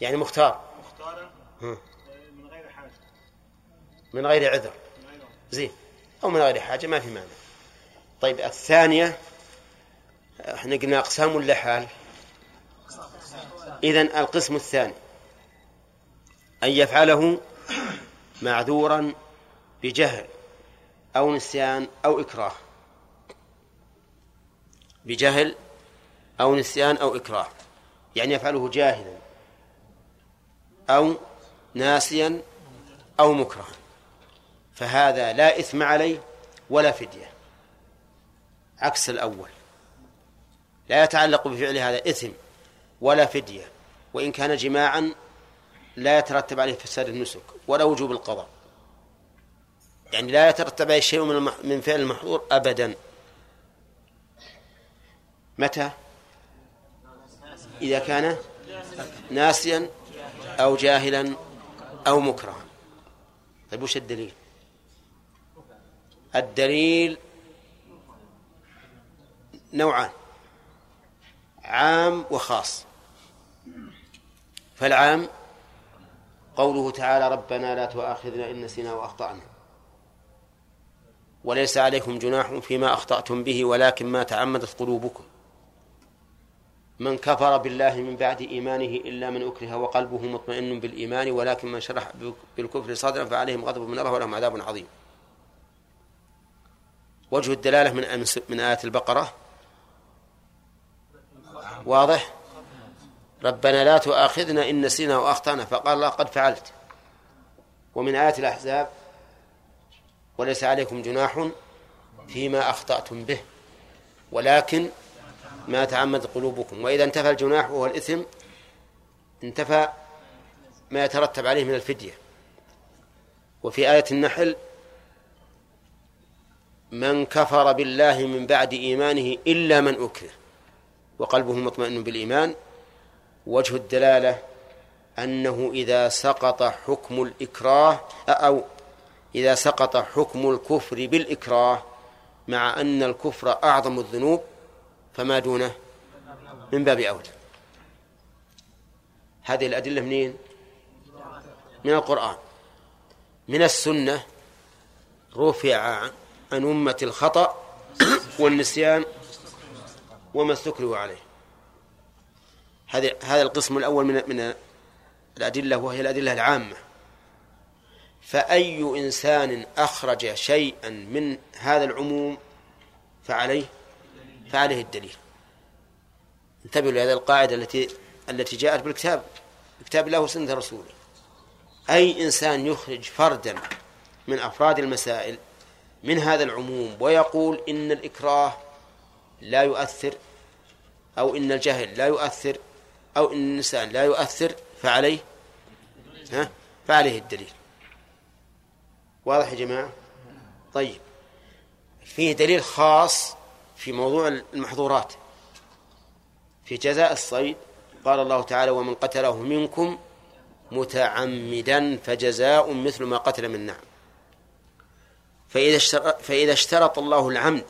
يعني مختار. مختارا. من غير حاجة. من غير عذر. زين. أو من غير حاجة ما في مانع. طيب الثانية إحنا قلنا أقسام ولا حال؟ إذن القسم الثاني. أن يفعله معذورا بجهل أو نسيان أو إكراه. بجهل أو نسيان أو إكراه. يعني يفعله جاهلا أو ناسيا أو مكرها. فهذا لا إثم عليه ولا فدية. عكس الأول. لا يتعلق بفعل هذا إثم. ولا فدية وإن كان جماعا لا يترتب عليه فساد النسك ولا وجوب القضاء. يعني لا يترتب عليه شيء من من فعل المحظور أبدا. متى؟ إذا كان ناسيا أو جاهلا أو مكرها. طيب وش الدليل؟ الدليل نوعان. عام وخاص. فالعام قوله تعالى ربنا لا تؤاخذنا إن نسينا وأخطأنا. وليس عليكم جناح فيما أخطأتم به ولكن ما تعمدت قلوبكم. من كفر بالله من بعد إيمانه إلا من أكره وقلبه مطمئن بالإيمان ولكن من شرح بالكفر صدرا فعليهم غضب من الله ولهم عذاب عظيم. وجه الدلالة من من آية البقرة واضح؟ ربنا لا تؤاخذنا إن نسينا وأخطأنا. فقال الله قد فعلت. ومن آيات الأحزاب وليس عليكم جناح فيما أخطأتم به. ولكن ما تعمد قلوبكم. وإذا انتفى الجناح وهو الإثم انتفى ما يترتب عليه من الفدية. وفي آية النحل من كفر بالله من بعد إيمانه إلا من أكره. وقلبه مطمئن بالإيمان وجه الدلالة أنه إذا سقط حكم الإكراه أو إذا سقط حكم الكفر بالإكراه مع أن الكفر أعظم الذنوب فما دونه؟ من باب أولى. هذه الأدلة منين؟ من القرآن. من السنة رفع عن أمة الخطأ والنسيان وما استكرهوا عليه. هذا هذا القسم الأول من من الأدلة وهي الأدلة العامة. فأي إنسان أخرج شيئا من هذا العموم فعليه فعليه الدليل. انتبهوا لهذه القاعدة التي التي جاءت بالكتاب. كتاب الله وسنة رسوله. أي إنسان يخرج فردا من أفراد المسائل من هذا العموم ويقول إن الإكراه لا يؤثر أو إن الجهل لا يؤثر أو إن الإنسان لا يؤثر فعليه ها؟ فعليه الدليل. واضح يا جماعة؟ طيب. فيه دليل خاص في موضوع المحظورات. في جزاء الصيد قال الله تعالى ومن قتله منكم متعمدا فجزاء مثل ما قتل من نعم. فإذا اشترط, فإذا اشترط الله العمد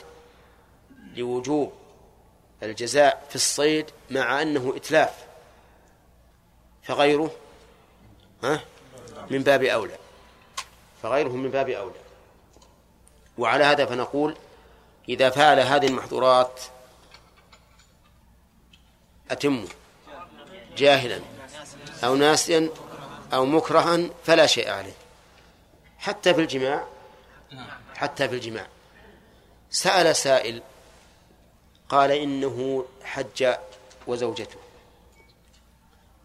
لوجوب الجزاء في الصيد مع أنه إتلاف. فغيره ها؟ من باب أولى. فغيره من باب أولى. وعلى هذا فنقول إذا فعل هذه المحظورات أتمه جاهلا أو ناسيا أو مكرها فلا شيء عليه. حتى في الجماع حتى في الجماع. سأل سائل قال إنه حج وزوجته.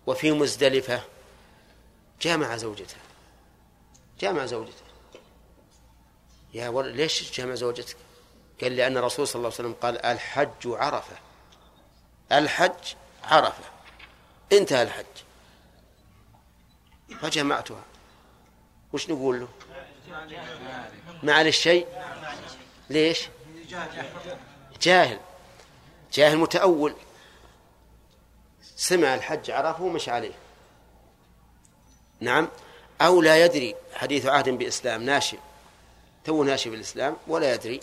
وفي مزدلفة جامع زوجته. جامع زوجته. يا ولد ليش جامع زوجتك؟ قال لأن الرسول صلى الله عليه وسلم قال الحج عرفة. الحج عرفة. انتهى الحج. فجمعتها وش نقول له؟ ما عليه الشيء ليش؟ جاهل. جاهل متأول سمع الحج عرفه ومشى عليه. نعم. أو لا يدري. حديث عهد بإسلام ناشئ. تو ناشئ بالإسلام ولا يدري.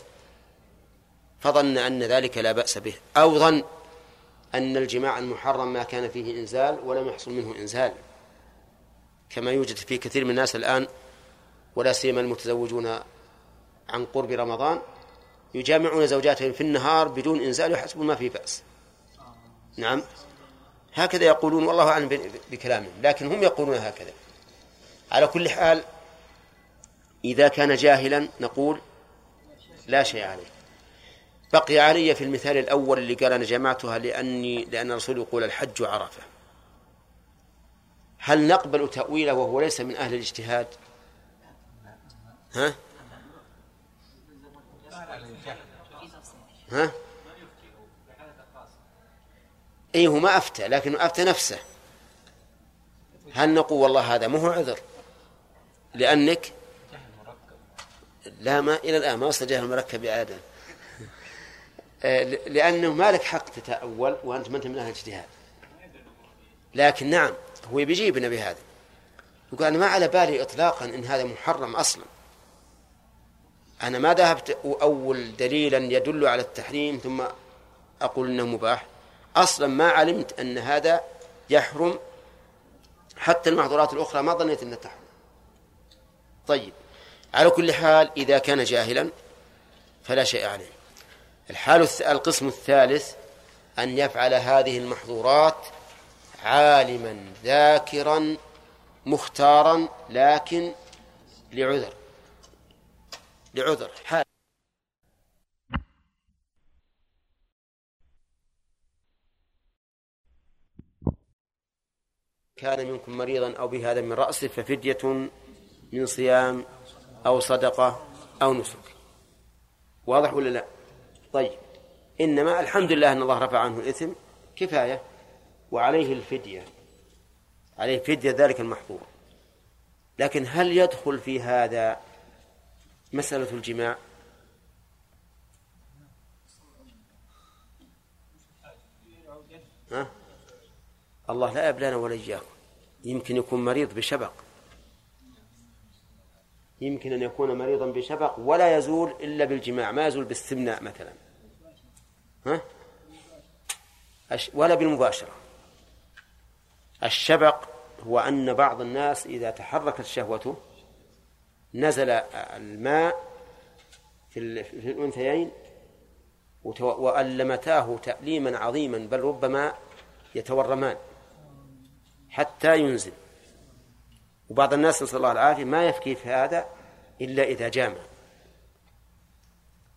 فظن أن ذلك لا بأس به. أو ظن أن الجماع المحرم ما كان فيه إنزال ولم يحصل منه إنزال. كما يوجد في كثير من الناس الآن ولا سيما المتزوجون عن قرب رمضان يجامعون زوجاتهم في النهار بدون إنزال يحسبون ما في بأس. نعم. هكذا يقولون والله أعلم بكلامهم لكن هم يقولون هكذا. على كل حال إذا كان جاهلا نقول لا شيء عليه. بقي علي في المثال الأول اللي قال أنا جمعتها لأني لأن الرسول يقول الحج عرفة. هل نقبل تأويله وهو ليس من أهل الاجتهاد؟ ها؟ ها؟ اي هو ما أفتى لكنه أفتى نفسه. هل نقول والله هذا مو عذر؟ لأنك؟ لا ما إلى الآن ما وصل جهل المركب عاده آه، لأنه ما لك حق تتأول وأنت ما أنت من أهل الاجتهاد. لكن نعم هو بيجيبنا بهذا. يقول أنا ما على بالي اطلاقا إن هذا محرم أصلا. أنا ما ذهبت اول دليلا يدل على التحريم ثم أقول إنه مباح. أصلا ما علمت أن هذا يحرم حتى المحظورات الأخرى ما ظنيت إنها تحرم. طيب على كل حال إذا كان جاهلا فلا شيء عليه. الحال القسم الثالث أن يفعل هذه المحظورات عالما ذاكرا مختارا لكن لعذر. لعذر. حال. كان منكم مريضا أو بهذا من رأسه ففدية من صيام أو صدقة أو نسك. واضح ولا لا؟ طيب. إنما الحمد لله أن الله رفع عنه الإثم. كفاية. وعليه الفدية. عليه فدية ذلك المحظور. لكن هل يدخل في هذا مسألة الجماع. ها؟ الله لا يبلانا ولا إياكم. يمكن يكون مريض بشبق. يمكن أن يكون مريضا بشبق ولا يزول إلا بالجماع ما يزول باستمناء مثلا. ها؟ ولا بالمباشرة. الشبق هو أن بعض الناس إذا تحركت شهوته نزل الماء في الأنثيين وألمتاه تأليما عظيما بل ربما يتورمان حتى ينزل. وبعض الناس نسأل الله العافية ما يفكي في هذا إلا إذا جامع.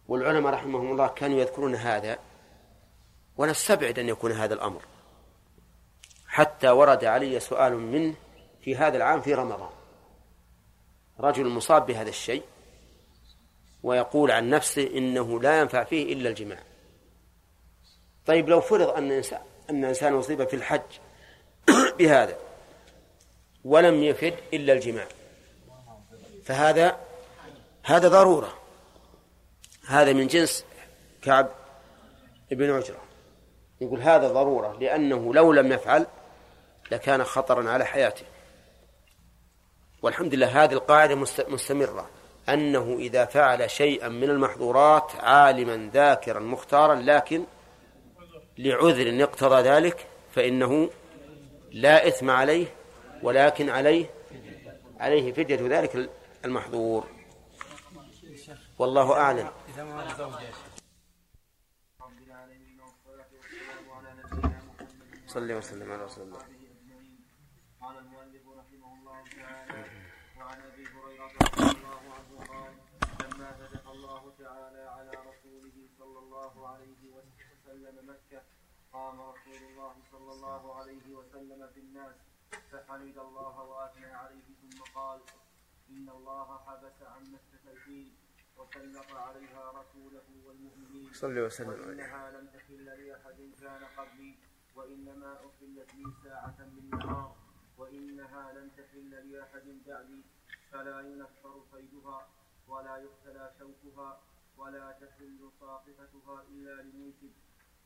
والعلماء رحمهم الله كانوا يذكرون هذا ونستبعد أن يكون هذا الأمر. حتى ورد علي سؤال منه في هذا العام في رمضان. رجل مصاب بهذا الشيء ويقول عن نفسه إنه لا ينفع فيه إلا الجماع. طيب لو فرض أن إنسان أن إنسان أصيب في الحج [COUGHS] بهذا ولم يفد إلا الجماع فهذا هذا ضرورة. هذا من جنس كعب ابن عجرة. يقول هذا ضرورة لأنه لو لم يفعل لكان خطرا على حياته. والحمد لله هذه القاعدة مستمرة. أنه إذا فعل شيئا من المحظورات عالما ذاكرا مختارا لكن لعذر اقتضى ذلك فإنه لا إثم عليه ولكن عليه عليه فدية ذلك المحظور. والله أعلم. صلى وسلم على رسول الله قال المؤلف رحمه الله تعالى وعن ابي هريره رضي الله عنه قال لما فتح الله تعالى على رسوله صلى الله عليه وسلم مكه قام رسول الله صلى الله عليه وسلم في الناس فحمد الله وأثنى عليه ثم قال إن الله حبس عن مكه الفيل وسلط عليها رسوله والمؤمنين. صلى وسلم وإنها لم تحل لأحد كان قبلي وإنما أحلت لي ساعة من نهار وإنها لن تحل لأحد بعدي فلا ينفر صيدها ولا يقتلى شوكها ولا تحل ساقطتها إلا لمنكب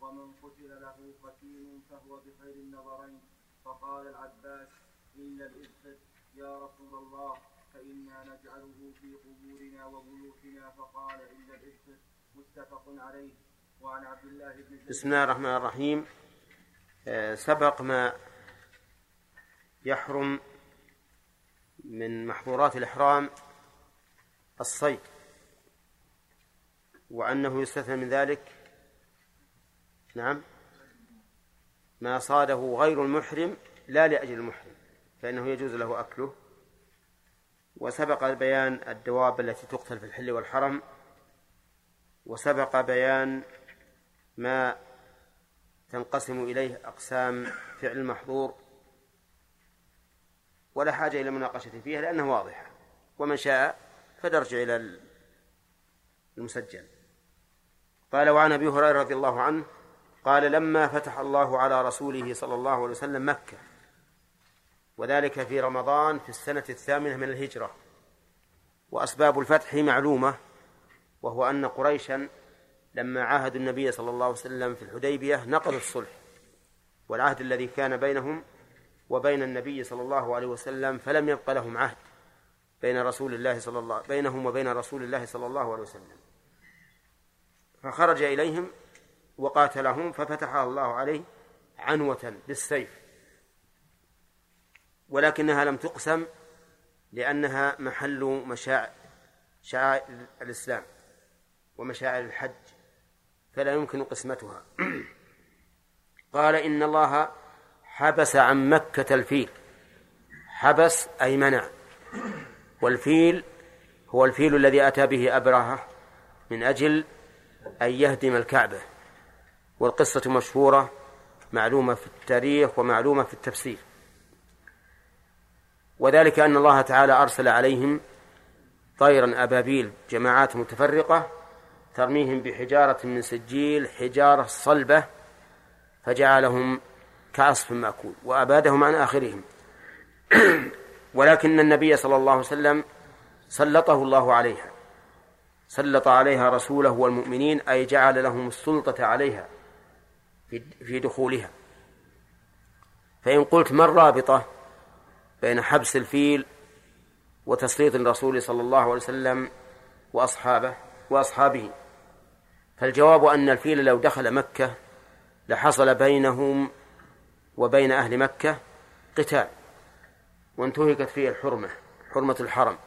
ومن قتل له قتيل فهو بخير النظرين. فقال العباس إلا الإذخر يا رسول الله فإنا نجعله في قبورنا وبيوتنا. فقال إلا الإذخر متفق عليه. وعن عبد الله بن بسم الله الرحمن الرحيم. آه، سبق ما يحرم من محظورات الإحرام الصيد وأنه يستثنى من ذلك نعم. ما صاده غير المحرم لا لأجل المحرم فإنه يجوز له أكله. وسبق بيان الدواب التي تقتل في الحل والحرم. وسبق بيان ما تنقسم إليه أقسام فعل المحظور ولا حاجة إلى مناقشة فيها لأنها واضحة. ومن شاء فليرجع إلى المسجل. قال وعن أبي هريرة رضي الله عنه قال لما فتح الله على رسوله صلى الله عليه وسلم مكة. وذلك في رمضان في السنة الثامنة من الهجرة. وأسباب الفتح معلومة وهو أن قريشا لما عاهدوا النبي صلى الله عليه وسلم في الحديبية نقضوا الصلح. والعهد الذي كان بينهم وبين النبي صلى الله عليه وسلم فلم يبق لهم عهد بين رسول الله صلى الله بينهم وبين رسول الله صلى الله عليه وسلم. فخرج إليهم وقاتلهم ففتح الله عليه عنوة بالسيف ولكنها لم تقسم لأنها محل مشاعر شعائر الإسلام ومشاعر الحج فلا يمكن قسمتها. [CLEARS THROAT] قال إن الله حبس عن مكة الفيل. حبس أي منع. والفيل هو الفيل الذي أتى به أبرهة من أجل أن يهدم الكعبة. والقصة مشهورة معلومة في التاريخ ومعلومة في التفسير. وذلك أن الله تعالى أرسل عليهم طيرا أبابيل جماعات متفرقة ترميهم بحجارة من سجيل حجارة صلبة فجعلهم كعصف مأكول وأبادهم عن آخرهم. [CLEARS THROAT] ولكن النبي صلى الله عليه وسلم سلطه الله عليها. سلط عليها رسوله والمؤمنين أي جعل لهم السلطة عليها. في دخولها. فإن قلت ما الرابطة بين حبس الفيل وتسليط الرسول صلى الله عليه وسلم وأصحابه وأصحابه؟ فالجواب أن الفيل لو دخل مكة لحصل بينهم وبين أهل مكة قتال وانتهكت فيه الحرمة حرمة الحرم.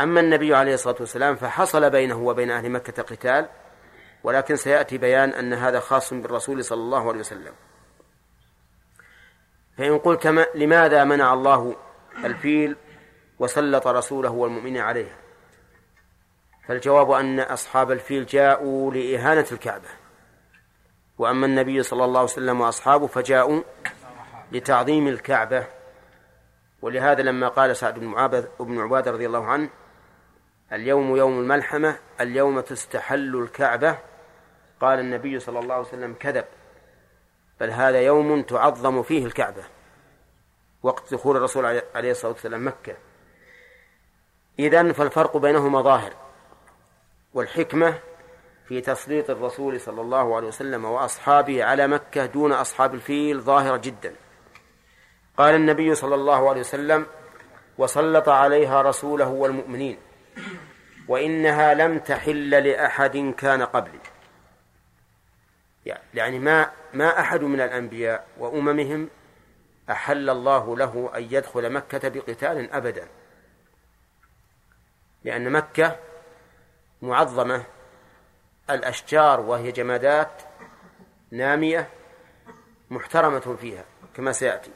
أما النبي عليه الصلاة والسلام فحصل بينه وبين أهل مكة قتال ولكن سيأتي بيان أن هذا خاص بالرسول صلى الله عليه وسلم. فإن قلت لماذا منع الله الفيل وسلط رسوله والمؤمنين عليه فالجواب أن أصحاب الفيل جاءوا لإهانة الكعبة. وأما النبي صلى الله عليه وسلم وأصحابه فجاءوا لتعظيم الكعبة. ولهذا لما قال سعد بن عبادة رضي الله عنه اليوم يوم الملحمة اليوم تستحل الكعبة. قال النبي صلى الله عليه وسلم كذب. بل هذا يوم تعظم فيه الكعبة. وقت دخول الرسول عليه الصلاة والسلام مكة. إذن فالفرق بينهما ظاهر. والحكمة في تسليط الرسول صلى الله عليه وسلم وأصحابه على مكة دون أصحاب الفيل ظاهرة جدا. قال النبي صلى الله عليه وسلم وسلط عليها رسوله والمؤمنين. وإنها لم تحل لأحد كان قبلي. يعني ما ما أحد من الأنبياء وأممهم أحل الله له أن يدخل مكة بقتال أبدا. لأن مكة معظمة الأشجار وهي جمادات نامية محترمة فيها كما سيأتي.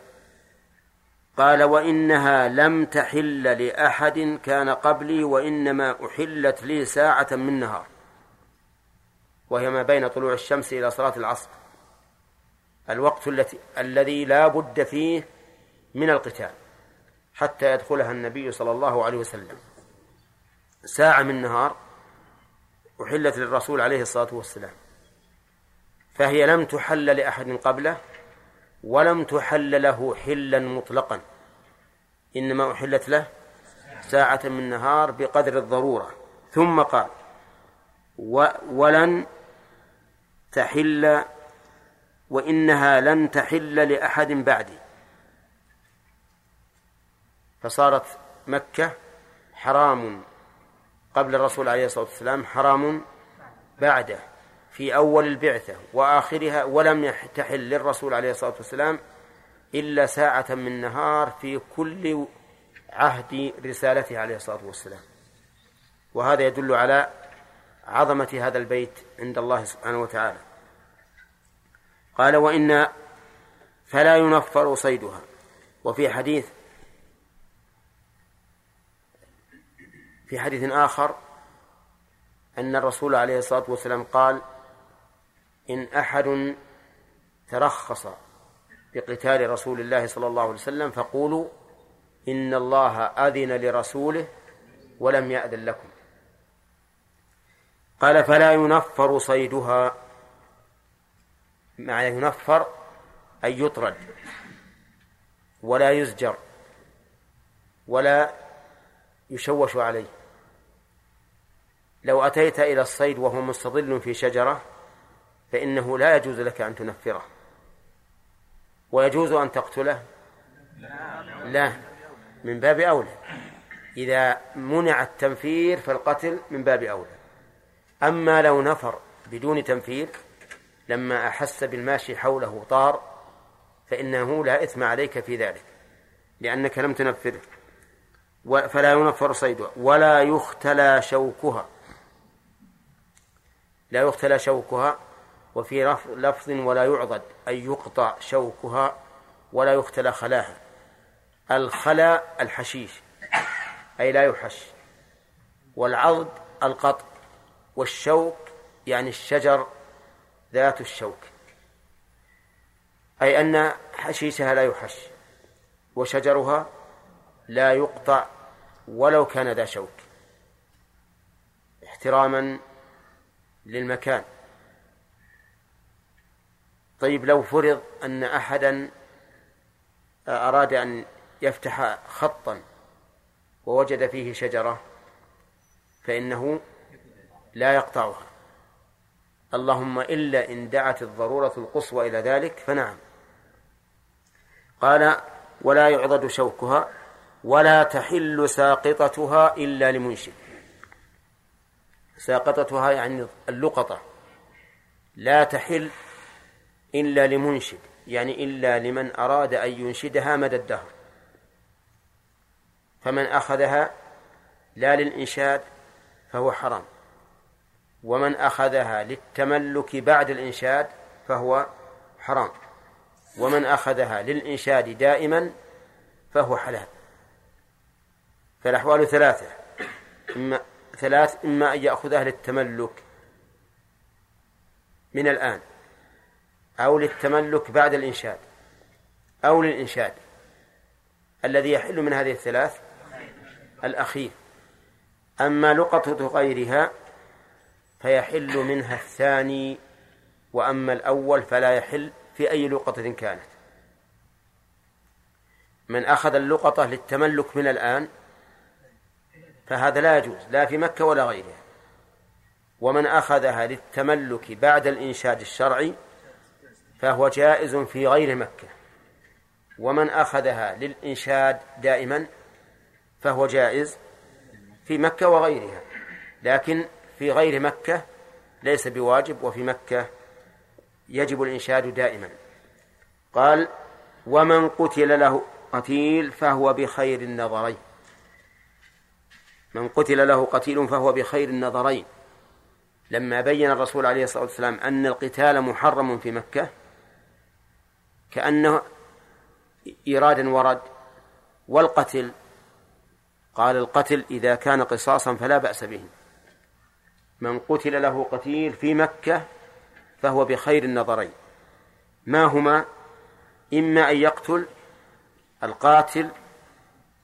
قال وإنها لم تحل لأحد كان قبلي وإنما أحلت لي ساعة من نهار. وهي ما بين طلوع الشمس إلى صلاة العصر. الوقت التي الذي لا بد فيه من القتال حتى يدخلها النبي صلى الله عليه وسلم. ساعة من نهار أحلت للرسول عليه الصلاة والسلام. فهي لم تحل لأحد قبله ولم تحل له حلا مطلقا. إنما أحلت له ساعة من نهار بقدر الضرورة. ثم قال ولن تحل وإنها لن تحل لأحد بعدي. فصارت مكة حرام قبل الرسول عليه الصلاة والسلام حرام بعده في أول البعثة وآخرها ولم تحل للرسول عليه الصلاة والسلام إلا ساعة من نهار في كل عهد رسالته عليه الصلاة والسلام. وهذا يدل على عظمة هذا البيت عند الله سبحانه وتعالى. قال وإن فلا ينفر صيدها. وفي حديث في حديث آخر أن الرسول عليه الصلاة والسلام قال إن أحد ترخص بقتال رسول الله صلى الله عليه وسلم فقولوا إن الله أذن لرسوله ولم يأذن لكم. قال فلا ينفر صيدها معنى ينفر أي يطرد ولا يزجر ولا يشوش عليه. لو أتيت إلى الصيد وهو مستظل في شجرة فإنه لا يجوز لك أن تنفره. ويجوز أن تقتله؟ لا. من باب أولى. إذا منع التنفير فالقتل من باب أولى. أما لو نفر بدون تنفير لما أحس بالماشي حوله طار فإنه لا إثم عليك في ذلك لأنك لم تنفره. فلا ينفر صيدها ولا يختلى شوكها. لا يختلى شوكها وفي لفظ ولا يعضد أي يقطع شوكها ولا يختلى خلاها. الخلا الحشيش أي لا يحش والعضد القطع. والشوك يعني الشجر ذات الشوك. أي أن حشيشها لا يحش وشجرها لا يقطع ولو كان ذا شوك. احتراما للمكان. طيب لو فرض أن أحدا أراد أن يفتح خطا ووجد فيه شجرة فإنه لا يقطعها. اللهم إلا إن دعت الضرورة القصوى إلى ذلك فنعم. قال ولا يعضد شوكها ولا تحل ساقطتها إلا لمنشد. ساقطتها يعني اللقطة. لا تحل إلا لمنشد يعني إلا لمن أراد أن ينشدها مدى الدهر. فمن أخذها لا للإنشاد فهو حرام. ومن أخذها للتملك بعد الإنشاد فهو حرام. ومن أخذها للإنشاد دائما فهو حلال. فالأحوال ثلاثة. إما ثلاث إما أن يأخذها للتملك من الآن أو للتملك بعد الإنشاد أو للإنشاد. الذي يحل من هذه الثلاث الأخير. أما لقطة غيرها فيحل منها الثاني وأما الأول فلا يحل في أي لقطة كانت. من أخذ اللقطة للتملك من الآن فهذا لا يجوز لا في مكة ولا غيرها. ومن أخذها للتملك بعد الإنشاد الشرعي فهو جائز في غير مكة. ومن أخذها للإنشاد دائما فهو جائز في مكة وغيرها. لكن في غير مكة ليس بواجب وفي مكة يجب الإنشاد دائما. قال ومن قتل له قتيل فهو بخير النظرين. من قتل له قتيل فهو بخير النظرين. لما بين الرسول عليه الصلاة والسلام أن القتال محرم في مكة كأنه إيرادا ورد والقتل. قال القتل إذا كان قصاصا فلا بأس به. من قتل له قتيل في مكة فهو بخير النظرين. ما هما؟ إما أن يقتل القاتل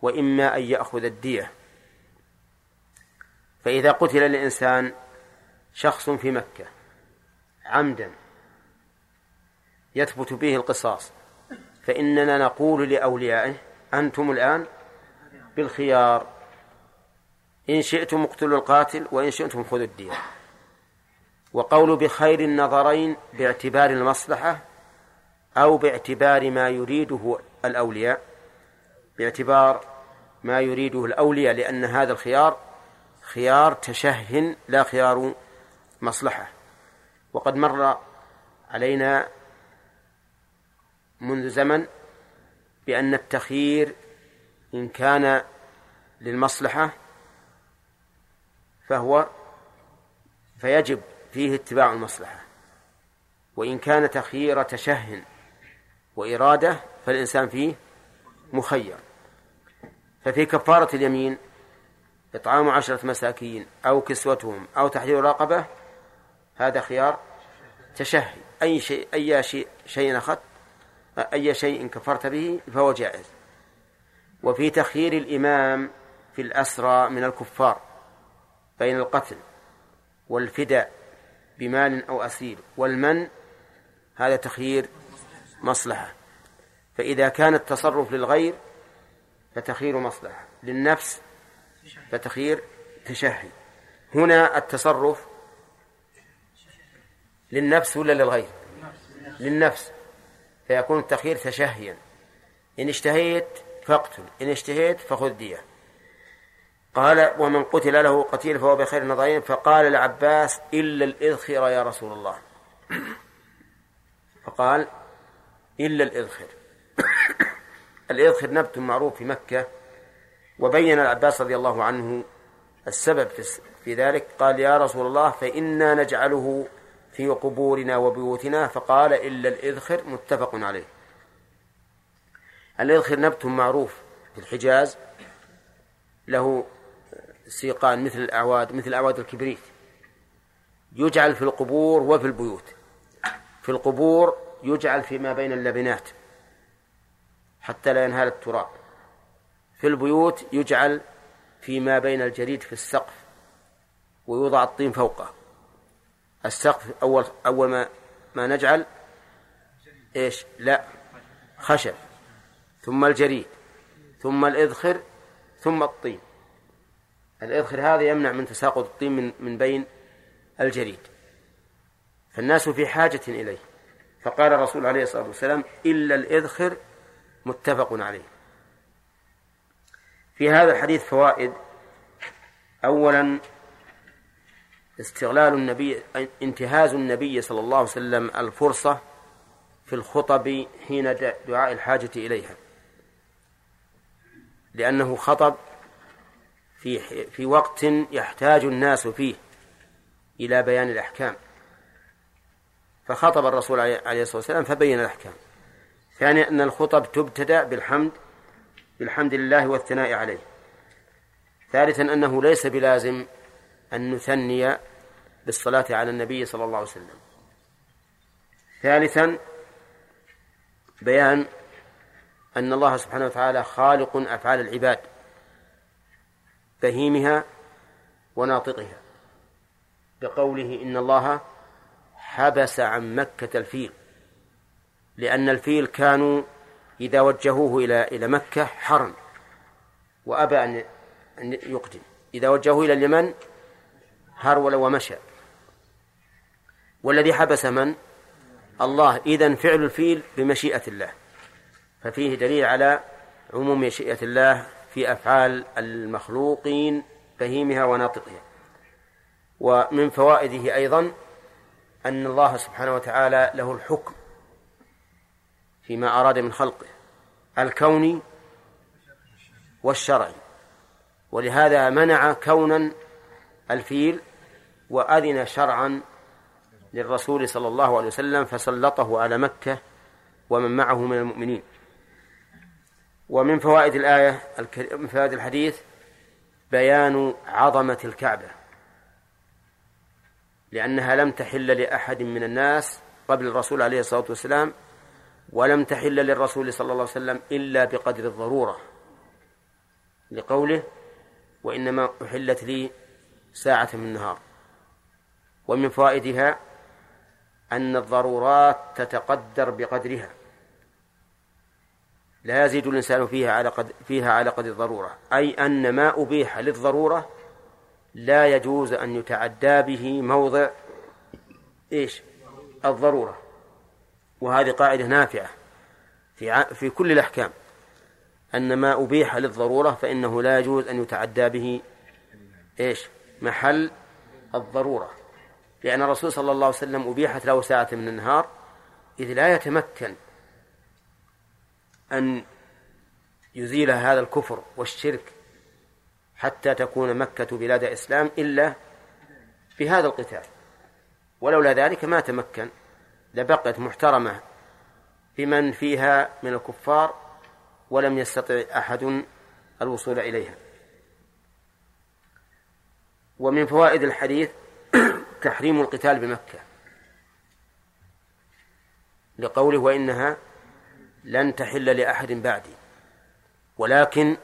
وإما أن يأخذ الدية. فإذا قتل الإنسان شخص في مكة عمدا يثبت به القصاص فإننا نقول لأوليائه أنتم الآن بالخيار إن شئتم اقتلوا القاتل وإن شئتم خذوا الدية وقول بخير النظرين باعتبار المصلحة أو باعتبار ما يريده الأولياء باعتبار ما يريده الأولياء لأن هذا الخيار خيار تشه لا خيار مصلحة. وقد مر علينا منذ زمن بأن التخيير إن كان للمصلحة فهو فيجب فيه اتباع المصلحة. وإن كان تخيير تشه وإرادة فالإنسان فيه مخير. ففي كفارة اليمين إطعام عشرة مساكين أو كسوتهم أو تحرير رقبة هذا خيار تشهي أي شيء أي شيء شيء أخذت أي شيء كفرت به فهو جائز. وفي تخيير الإمام في الأسرى من الكفار. بين القتل والفداء بمال أو أسير والمن هذا تخيير مصلحة. فإذا كان التصرف للغير فتخيير مصلحة للنفس فتخيير تشهي. هنا التصرف للنفس ولا للغير؟ للنفس. فيكون التخيير تشهيا. إن اشتهيت فاقتل إن اشتهيت فخذ دية. قال ومن قتل له قتيل فهو بخير النظرين فقال العباس إلا الإذخر يا رسول الله. فقال إلا الإذخر. الإذخر نبت معروف في مكة وبين العباس رضي الله عنه السبب في ذلك. قال يا رسول الله فإنا نجعله في قبورنا وبيوتنا. فقال إلا الإذخر متفق عليه. الإذخر نبت معروف في الحجاز له سيقان مثل الأعواد مثل أعواد الكبريت. يجعل في القبور وفي البيوت. في القبور يجعل فيما بين اللبنات حتى لا ينهال التراب. في البيوت يجعل فيما بين الجريد في السقف ويوضع الطين فوقه. السقف أول أول ما ما نجعل إيش؟ لا خشب. ثم الجريد ثم الإذخر ثم الطين. الإذخر هذا يمنع من تساقط الطين من من بين الجريد. فالناس في حاجة إليه. فقال الرسول عليه الصلاة والسلام إلا الإذخر متفق عليه. في هذا الحديث فوائد. أولا استغلال النبي انتهاز النبي صلى الله عليه وسلم الفرصة في الخطب حين دعاء الحاجة إليها. لأنه خطب في في وقت يحتاج الناس فيه إلى بيان الأحكام. فخطب الرسول عليه الصلاة والسلام فبين الأحكام. ثانيا أن الخطب تبتدأ بالحمد بالحمد لله والثناء عليه. ثالثا أنه ليس بلازم أن نثني بالصلاة على النبي صلى الله عليه وسلم. ثالثا بيان أن الله سبحانه وتعالى خالق أفعال العباد. بهيمها وناطقها بقوله إن الله حبس عن مكة الفيل لأن الفيل كانوا إذا وجهوه إلى إلى مكة حرم وأبى أن أن يقدم إذا وجهوه إلى اليمن هرول ومشى والذي حبس من؟ الله إذن فعل الفيل بمشيئة الله ففيه دليل على عموم مشيئة الله في أفعال المخلوقين بهيمها وناطقها. ومن فوائده أيضا أن الله سبحانه وتعالى له الحكم فيما أراد من خلقه الكوني والشرعي ولهذا منع كونا الفيل وأذن شرعا للرسول صلى الله عليه وسلم فسلطه على مكة ومن معه من المؤمنين. ومن فوائد الآية من فوائد الحديث بيان عظمة الكعبة لأنها لم تحل لأحد من الناس قبل الرسول عليه الصلاة والسلام ولم تحل للرسول صلى الله عليه وسلم إلا بقدر الضرورة لقوله وإنما أحلت لي ساعة من النهار. ومن فوائدها أن الضرورات تتقدر بقدرها. لا يزيد الإنسان فيها على قد فيها على قدر الضرورة. أي أن ما أبيح للضرورة لا يجوز أن يتعدى به موضع إيش؟ الضرورة. وهذه قاعدة نافعة في في كل الأحكام. أن ما أبيح للضرورة فإنه لا يجوز أن يتعدى به إيش؟ محل الضرورة. لأن الرسول صلى الله عليه وسلم أبيحت له ساعة من النهار إذ لا يتمكن أن يزيل هذا الكفر والشرك حتى تكون مكة بلاد إسلام إلا بهذا القتال. ولولا ذلك ما تمكن لبقت محترمة بمن فيها من الكفار ولم يستطع أحد الوصول إليها. ومن فوائد الحديث [CLEARS THROAT] تحريم القتال بمكة لقوله وإنها لن تحل لأحد بعدي. ولكن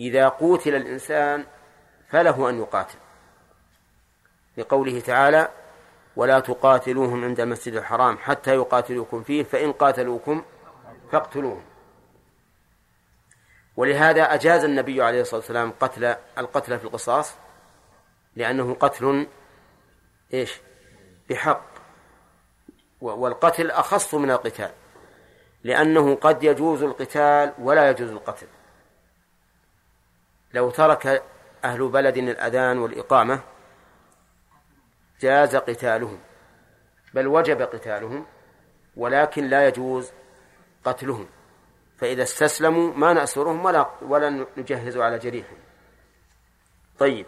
إذا قوتل الإنسان فله أن يقاتل. لقوله تعالى ولا تقاتلوهم عند المسجد الحرام حتى يقاتلوكم فيه فإن قاتلوكم فاقتلوهم. ولهذا أجاز النبي عليه الصلاة والسلام قتل القتل في القصاص لأنه قتل إيش؟ بحق. والقتل أخص من القتال. لأنه قد يجوز القتال ولا يجوز القتل. لو ترك أهل بلد الأذان والإقامة جاز قتالهم بل وجب قتالهم ولكن لا يجوز قتلهم. فإذا استسلموا ما نأسرهم ولا ولا نجهز على جريحهم. طيب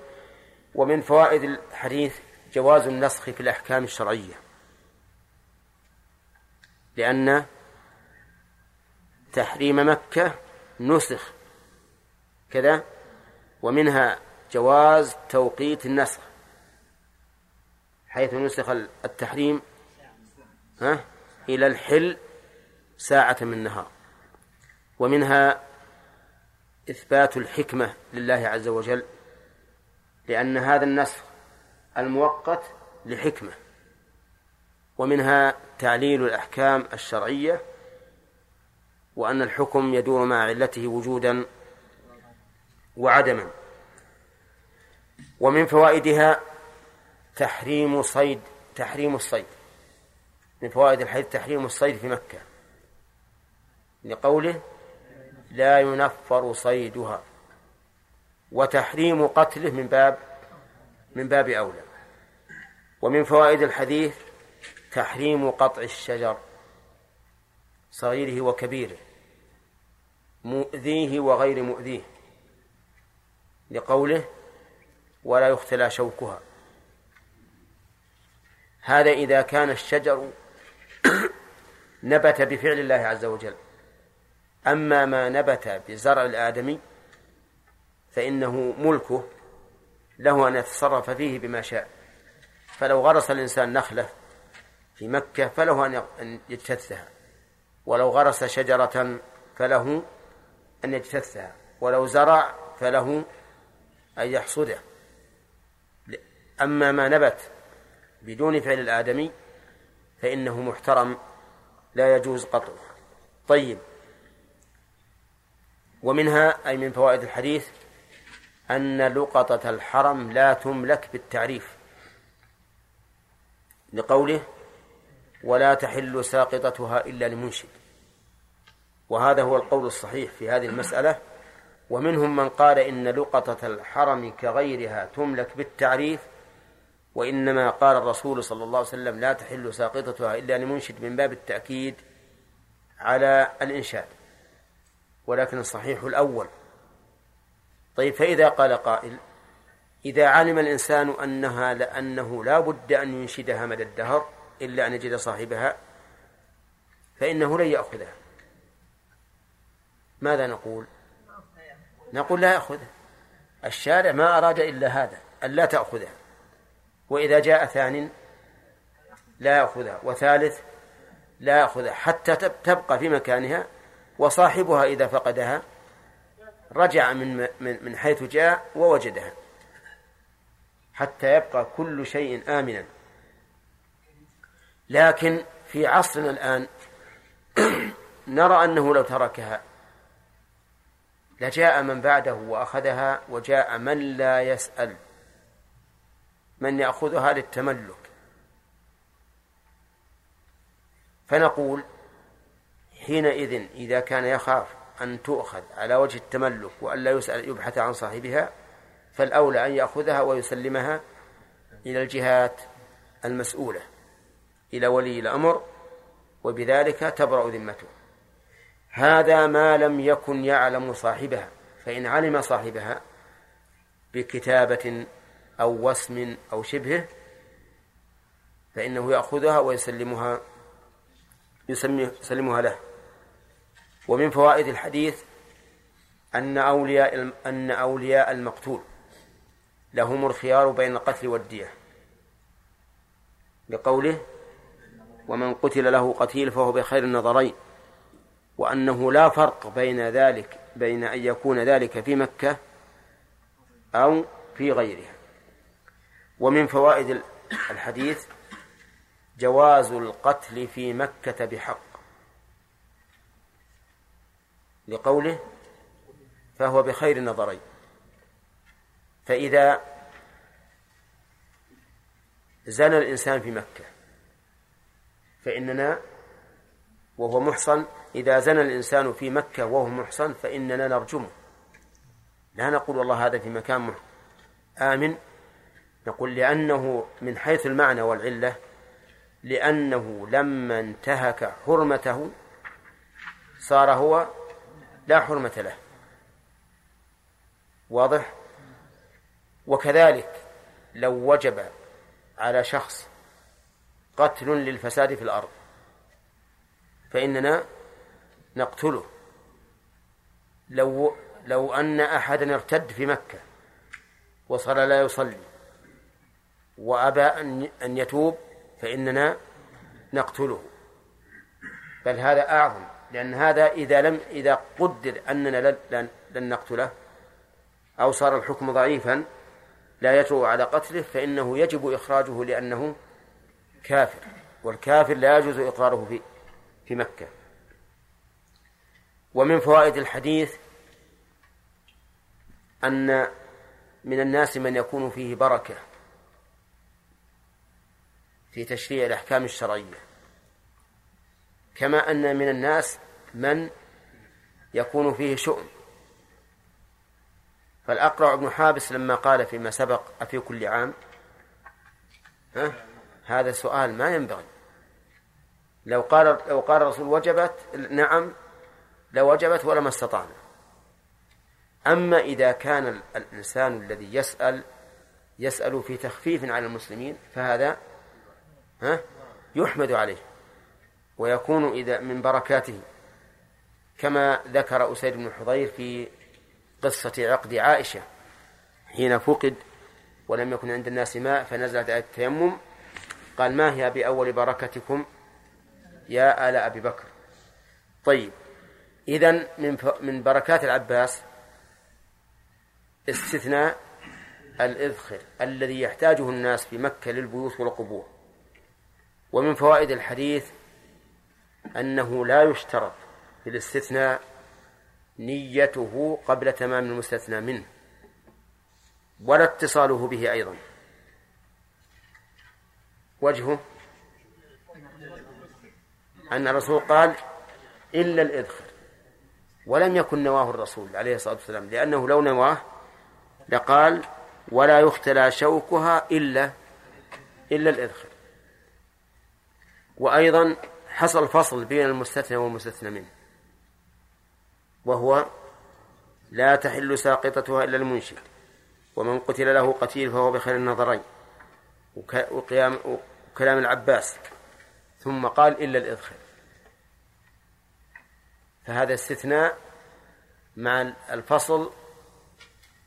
ومن فوائد الحديث جواز النسخ في الأحكام الشرعية لأن تحريم مكة نسخ. كذا. ومنها جواز توقيت النسخ. حيث نسخ التحريم ها إلى الحل ساعة من النهار. ومنها إثبات الحكمة لله عز وجل لأن هذا النسخ المؤقت لحكمة. ومنها تعليل الأحكام الشرعية وأن الحكم يدور مع علته وجودا وعدما. ومن فوائدها تحريم صيد تحريم الصيد. من فوائد الحديث تحريم الصيد في مكة. لقوله لا ينفر صيدها. وتحريم قتله من باب من باب أولى. ومن فوائد الحديث تحريم قطع الشجر صغيره وكبيره. مؤذيه وغير مؤذيه. لقوله ولا يختلى شوكها. هذا إذا كان الشجر [COUGHS] نبت بفعل الله عز وجل. أما ما نبت بزرع الآدمي فإنه ملكه له أن يتصرف فيه بما شاء. فلو غرس الإنسان نخلة في مكة فله أن يجتثها. ولو غرس شجرة فله أن يجتثها ولو زرع فله أن يحصده. أما ما نبت بدون فعل الآدمي فإنه محترم لا يجوز قطعه. طيب ومنها أي من فوائد الحديث أن لقطة الحرم لا تملك بالتعريف لقوله ولا تحل ساقطتها إلا لمنشد وهذا هو القول الصحيح في هذه المسألة. ومنهم من قال إن لقطة الحرم كغيرها تملك بالتعريف وإنما قال الرسول صلى الله عليه وسلم لا تحل ساقطتها إلا لمنشد من باب التأكيد على الإنشاد. ولكن الصحيح الأول. طيب فإذا قال قائل إذا علم الإنسان أنها لأنه لا بد أن ينشدها مدى الدهر إلا أن يجد صاحبها فإنه لن يأخذها. ماذا نقول؟ نقول لا يأخذها الشارع ما أراد إلا هذا أن لا تأخذها وإذا جاء ثان لا يأخذها وثالث لا يأخذها حتى تبقى في مكانها وصاحبها إذا فقدها رجع من من حيث جاء ووجدها. حتى يبقى كل شيء آمنا. لكن في عصرنا الآن [CLEARS THROAT] نرى أنه لو تركها لجاء من بعده وأخذها وجاء من لا يسأل من يأخذها للتملك. فنقول حينئذ إذا كان يخاف أن تؤخذ على وجه التملك وأن لا يسأل يبحث عن صاحبها فالأولى أن يأخذها ويسلمها إلى الجهات المسؤولة إلى ولي الأمر وبذلك تبرأ ذمته. هذا ما لم يكن يعلم صاحبها فإن علم صاحبها بكتابة أو وسم أو شبهه فإنه يأخذها ويسلمها يسلمها له. ومن فوائد الحديث أن أولياء أن أولياء المقتول لهم الخيار بين القتل والدية. لقوله ومن قتل له قتيل فهو بخير النظرين وأنه لا فرق بين ذلك بين أن يكون ذلك في مكة أو في غيرها. ومن فوائد الحديث جواز القتل في مكة بحق. لقوله فهو بخير النظرين فإذا زنى الإنسان في مكة فإننا وهو محصن إذا زنى الإنسان في مكة وهو محصن فإننا نرجمه. لا نقول والله هذا في مكان آمن. نقول لأنه من حيث المعنى والعلة لأنه لما انتهك حرمته صار هو لا حرمة له. واضح؟ وكذلك لو وجب على شخص قتل للفساد في الأرض فإننا نقتله. لو لو أن أحدا ارتد في مكة وصار لا يصلي وأبى أن يتوب فإننا نقتله. بل هذا أعظم لأن هذا إذا لم إذا قدر أننا لن, لن نقتله أو صار الحكم ضعيفا لا يجرؤ على قتله فإنه يجب إخراجه لأنه كافر والكافر لا يجوز إقراره في في مكة. ومن فوائد الحديث أن من الناس من يكون فيه بركة في تشريع الأحكام الشرعية. كما أن من الناس من يكون فيه شؤم. فالأقرع بن حابس لما قال فيما سبق أفي كل عام؟ ها؟ هذا سؤال ما ينبغي. لو قال لو قال الرسول وجبت نعم لوجبت ولما استطعنا. أما إذا كان الإنسان الذي يسأل يسأل في تخفيف على المسلمين فهذا ها يحمد عليه ويكون إذا من بركاته. كما ذكر أسيد بن حضير في قصة عقد عائشة حين فقد ولم يكن عند الناس ماء فنزلت آية التيمم قال ما هي بأول بركتكم؟ يا آل أبي بكر. طيب إذا من من بركات العباس استثناء الإذخر الذي يحتاجه الناس في مكة للبيوت والقبور. ومن فوائد الحديث أنه لا يشترط في الاستثناء نيته قبل تمام المستثنى منه ولا اتصاله به أيضا. وجهه أن الرسول قال إلا الإذخر ولم يكن نواه الرسول عليه الصلاة والسلام لأنه لو نواه لقال ولا يختلى شوكها إلا إلا الإذخر وأيضا حصل فصل بين المستثنى والمستثنى منه وهو لا تحل ساقطتها إلا المنشد ومن قتل له قتيل فهو بخير النظرين وكلام العباس. ثم قال إلا الإذخر فهذا استثناء مع الفصل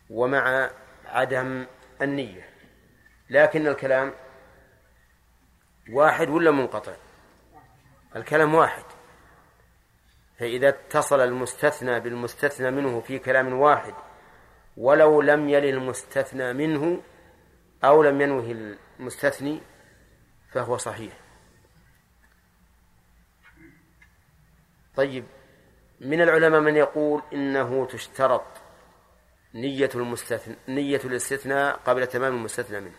ومع عدم النية. لكن الكلام واحد ولا منقطع؟ الكلام واحد. فإذا اتصل المستثنى بالمستثنى منه في كلام واحد ولو لم يل المستثنى منه أو لم ينوه المستثني فهو صحيح. طيب من العلماء من يقول إنه تشترط نية المستثنى نية الاستثناء قبل تمام المستثنى منه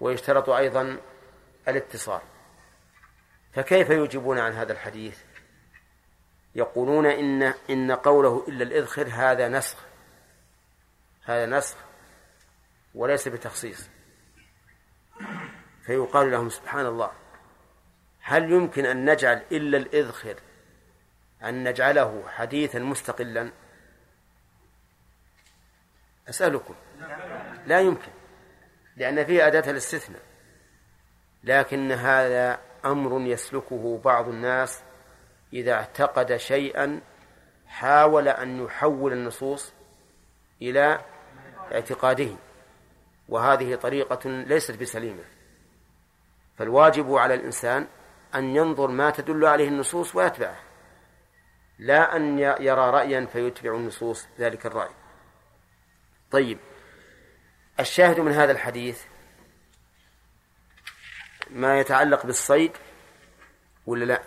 ويشترط أيضا الاتصال. فكيف يجيبون عن هذا الحديث؟ يقولون إن إن قوله إلا الإذخر هذا نسخ هذا نسخ وليس بتخصيص. فيقال لهم سبحان الله هل يمكن أن نجعل إلا الإذخر أن نجعله حديثا مستقلا. أسألكم. لا يمكن لأن فيه أداة الاستثناء. لكن هذا أمر يسلكه بعض الناس إذا اعتقد شيئا حاول أن يحول النصوص إلى اعتقاده. وهذه طريقة ليست بسليمة. فالواجب على الإنسان أن ينظر ما تدل عليه النصوص ويتبعه. لا أن يرى رأيا فيتبع النصوص ذلك الرأي. طيب الشاهد من هذا الحديث ما يتعلق بالصيد ولا لا؟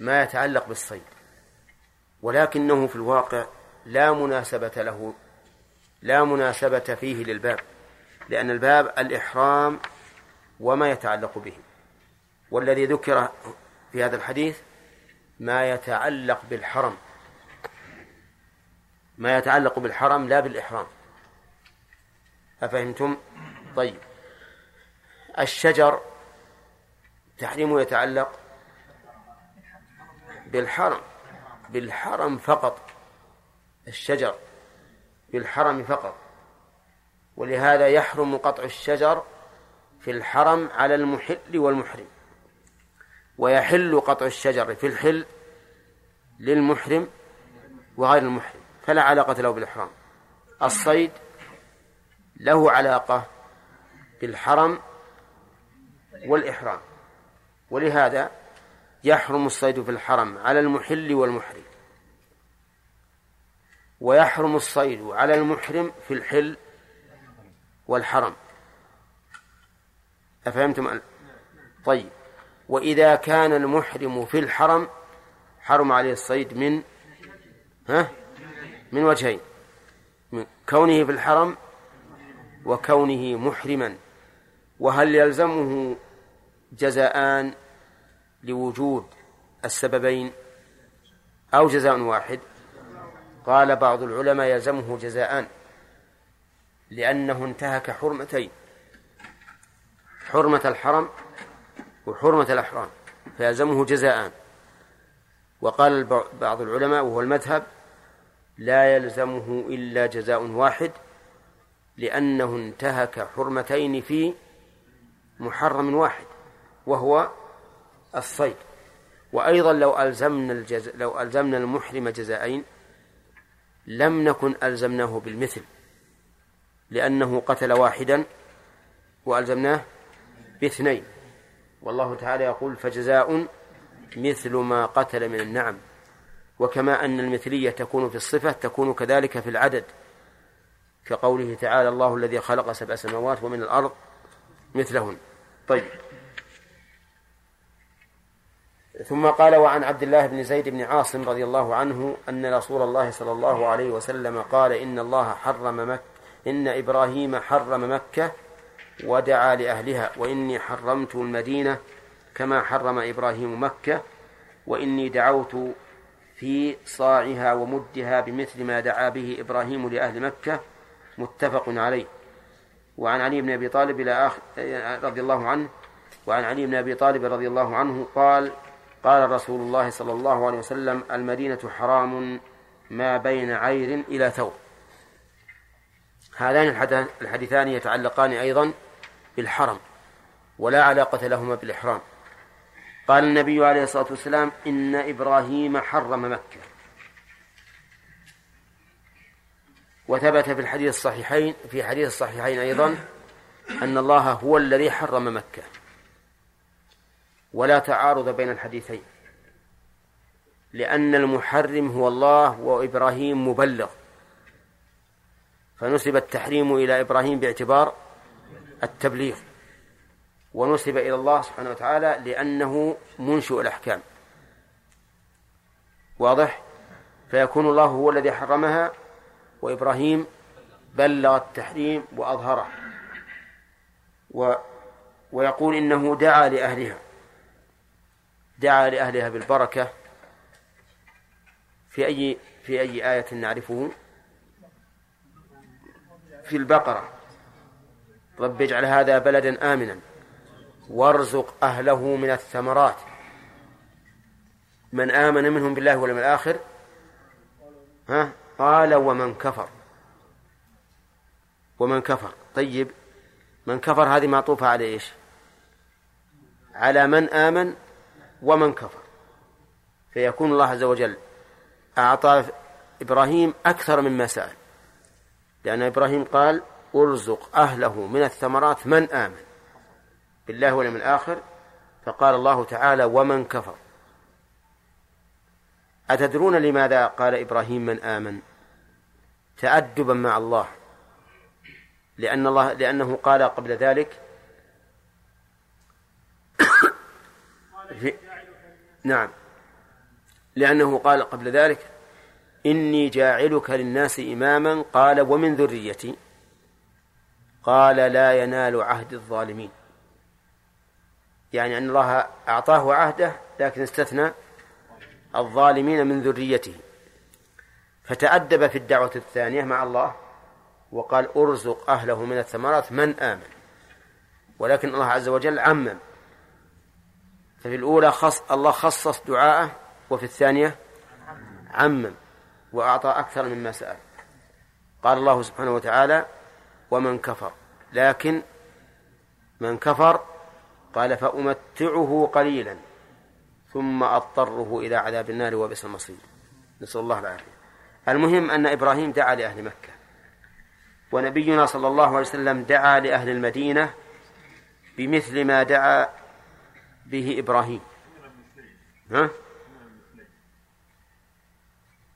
ما يتعلق بالصيد ولكنه في الواقع لا مناسبة له لا مناسبة فيه للباب لأن الباب الإحرام وما يتعلق به. والذي ذكر في هذا الحديث ما يتعلق بالحرم. ما يتعلق بالحرم لا بالإحرام. أفهمتم؟ طيب. الشجر تحريمه يتعلق بالحرم. بالحرم فقط. الشجر بالحرم فقط. ولهذا يحرم قطع الشجر في الحرم على المحل والمحرم. ويحل قطع الشجر في الحل للمحرم وغير المحرم فلا علاقة له بالإحرام. الصيد له علاقة بالحرم والإحرام ولهذا يحرم الصيد في الحرم على المحل والمحرم ويحرم الصيد على المحرم في الحل والحرم. أفهمتم؟ طيب. وإذا كان المحرم في الحرم حرم عليه الصيد من ها؟ من وجهين. من كونه في الحرم وكونه محرما. وهل يلزمه جزاءان لوجود السببين أو جزاء واحد؟ قال بعض العلماء يلزمه جزاءان لأنه انتهك حرمتين حرمة الحرم وحرمة الأحرام فيلزمه جزاءان. وقال بعض العلماء وهو المذهب لا يلزمه إلا جزاء واحد لأنه انتهك حرمتين في محرم واحد وهو الصيد. وأيضا لو ألزمنا الجز... لو ألزمنا المحرم جزاءين لم نكن ألزمناه بالمثل لأنه قتل واحدا وألزمناه باثنين. والله تعالى يقول فجزاء مثل ما قتل من النعم. وكما أن المثلية تكون في الصفة تكون كذلك في العدد. كقوله تعالى الله الذي خلق سبع سماوات ومن الأرض مثلهن. طيب. ثم قال وعن عبد الله بن زيد بن عاصم رضي الله عنه أن رسول الله صلى الله عليه وسلم قال إن الله حرم مكة إن إبراهيم حرم مكة ودعا لأهلها وإني حرمت المدينة كما حرم إبراهيم مكة وإني دعوت في صاعها ومدها بمثل ما دعا به إبراهيم لأهل مكة متفق عليه. وعن علي بن أبي طالب إلى آخر رضي الله عنه وعن علي بن أبي طالب رضي الله عنه قال قال رسول الله صلى الله عليه وسلم المدينة حرام ما بين عير إلى ثوب. هذان الحديثان يتعلقان أيضا بالحرم ولا علاقة لهما بالإحرام. قال النبي عليه الصلاة والسلام إن إبراهيم حرم مكة. وثبت في الحديث الصحيحين في حديث الصحيحين أيضا أن الله هو الذي حرم مكة. ولا تعارض بين الحديثين. لأن المحرم هو الله وإبراهيم مبلغ. فنسب التحريم إلى إبراهيم باعتبار التبليغ. ونسب إلى الله سبحانه وتعالى لأنه منشئ الأحكام. واضح؟ فيكون الله هو الذي حرمها وإبراهيم بلغ التحريم وأظهره. و ويقول إنه دعا لأهلها. دعا لأهلها بالبركة. في أي في أي آية نعرفه؟ في البقرة. رب اجعل هذا بلدا آمنا. وارزق أهله من الثمرات. من آمن منهم بالله واليوم الآخر ها؟ قال ومن كفر. ومن كفر. طيب من كفر هذه معطوفة على إيش؟ على من آمن ومن كفر. فيكون الله عز وجل أعطى إبراهيم أكثر مما سأل. لأن إبراهيم قال أرزق أهله من الثمرات من آمن. بالله واليوم الآخر فقال الله تعالى ومن كفر. أتدرون لماذا قال إبراهيم من آمن؟ تأدبا مع الله. لأن الله لأنه قال قبل ذلك في [COUGHS] نعم. لأنه قال قبل ذلك إني جاعلك للناس إماما. قال ومن ذريتي. قال لا ينال عهد الظالمين. يعني أن الله أعطاه عهده لكن استثنى الظالمين من ذريته. فتأدب في الدعوة الثانية مع الله وقال أرزق أهله من الثمرات من آمن. ولكن الله عز وجل عمم. ففي الأولى خص الله خصص دعاءه وفي الثانية عمم وأعطى أكثر مما سأل. قال الله سبحانه وتعالى ومن كفر. لكن من كفر قال فأمتعه قليلا ثم أضطره إلى عذاب النار وبئس المصير. نسأل الله العافية. المهم أن إبراهيم دعا لأهل مكة. ونبينا صلى الله عليه وسلم دعا لأهل المدينة بمثل ما دعا به إبراهيم. ها؟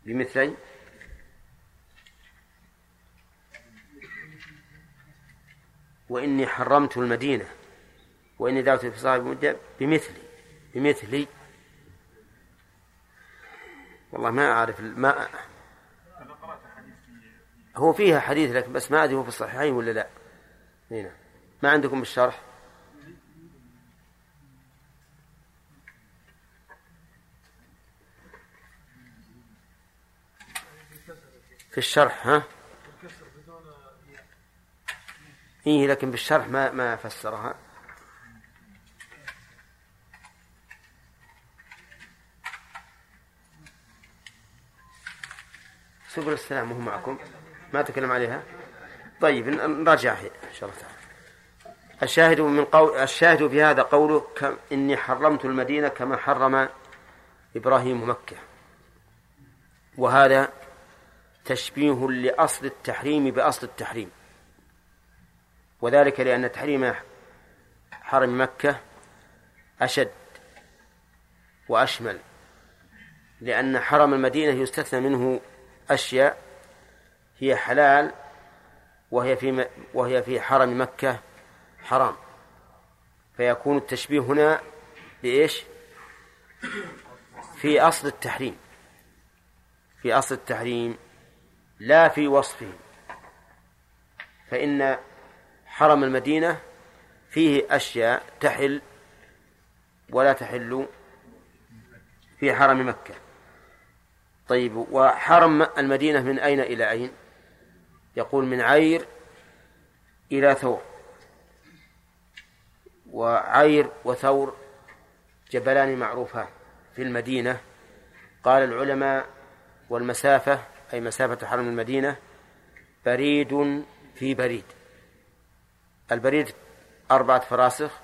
بمثلي وإني حرمت المدينة. وإني ذات في صاحب مدة بمثلي بمثلي. والله ما أعرف ما هو فيها حديث لكن بس ما أدري هو في الصحيحين ولا لا. هنا. ما عندكم بالشرح في الشرح ها؟ إيه لكن بالشرح ما ما فسرها. سبل السلام وهو معكم. ما تكلم عليها؟ طيب نراجعها إن شاء الله تعالى. الشاهد من قول الشاهد في هذا قوله إني حرمت المدينة كما حرم إبراهيم مكة. وهذا تشبيه لأصل التحريم بأصل التحريم. وذلك لأن تحريم حرم مكة أشد وأشمل لأن حرم المدينة يستثنى منه أشياء هي حلال وهي في وهي في حرم مكة حرام. فيكون التشبيه هنا بإيش؟ في أصل التحريم. في أصل التحريم لا في وصفه فإن حرم المدينة فيه أشياء تحل ولا تحل في حرم مكة. طيب وحرم المدينة من أين إلى أين؟ يقول من عير إلى ثور. وعير وثور جبلان معروفان في المدينة. قال العلماء والمسافة أي مسافة حرم المدينة بريد في بريد. البريد أربعة فراسخ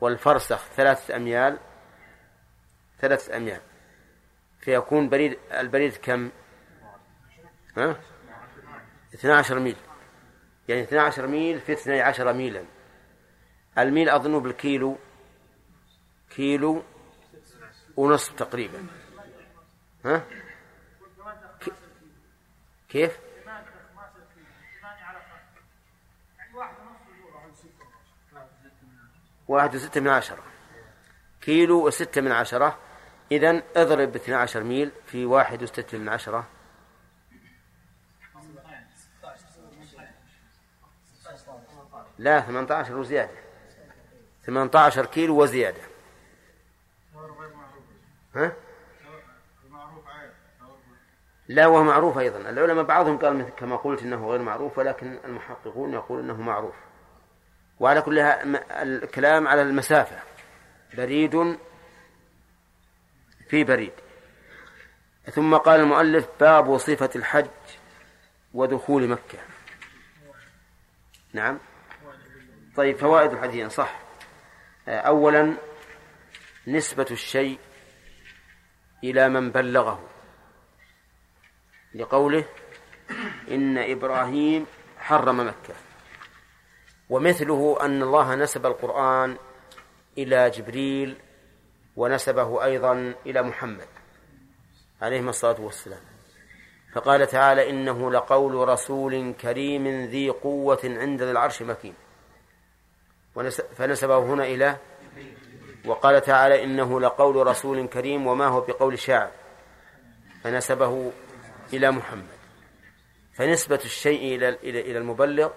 والفرسخ ثلاثة أميال ثلاثة أميال. فيكون بريد البريد كم؟ ها؟ 12 ميل يعني 12 ميل في 12 ميلا الميل أظن بالكيلو كيلو ونصف تقريبا ها؟ كيف؟ واحد وستة من عشرة كيلو وستة من عشرة إذن اضرب باثنى عشر ميل في واحد وستة من عشرة. لا ثمانية عشر وزيادة. ثمانية عشر كيلو وزيادة. ها؟ لا وهو معروف أيضا. العلماء بعضهم قال كما قلت أنه غير معروف ولكن المحققون يقول أنه معروف. وعلى كل الكلام على المسافة. بريد في بريد. ثم قال المؤلف باب صفة الحج ودخول مكة. نعم. طيب فوائد الحديث صح. أولا نسبة الشيء إلى من بلغه. لقوله إن إبراهيم حرم مكة. ومثله أن الله نسب القرآن إلى جبريل ونسبه أيضا إلى محمد عليهما الصلاة والسلام. فقال تعالى إنه لقول رسول كريم ذي قوة عند ذي العرش مكين. فنسبه هنا إلى وقال تعالى إنه لقول رسول كريم وما هو بقول شاعر. فنسبه إلى محمد. فنسبة الشيء إلى إلى المبلغ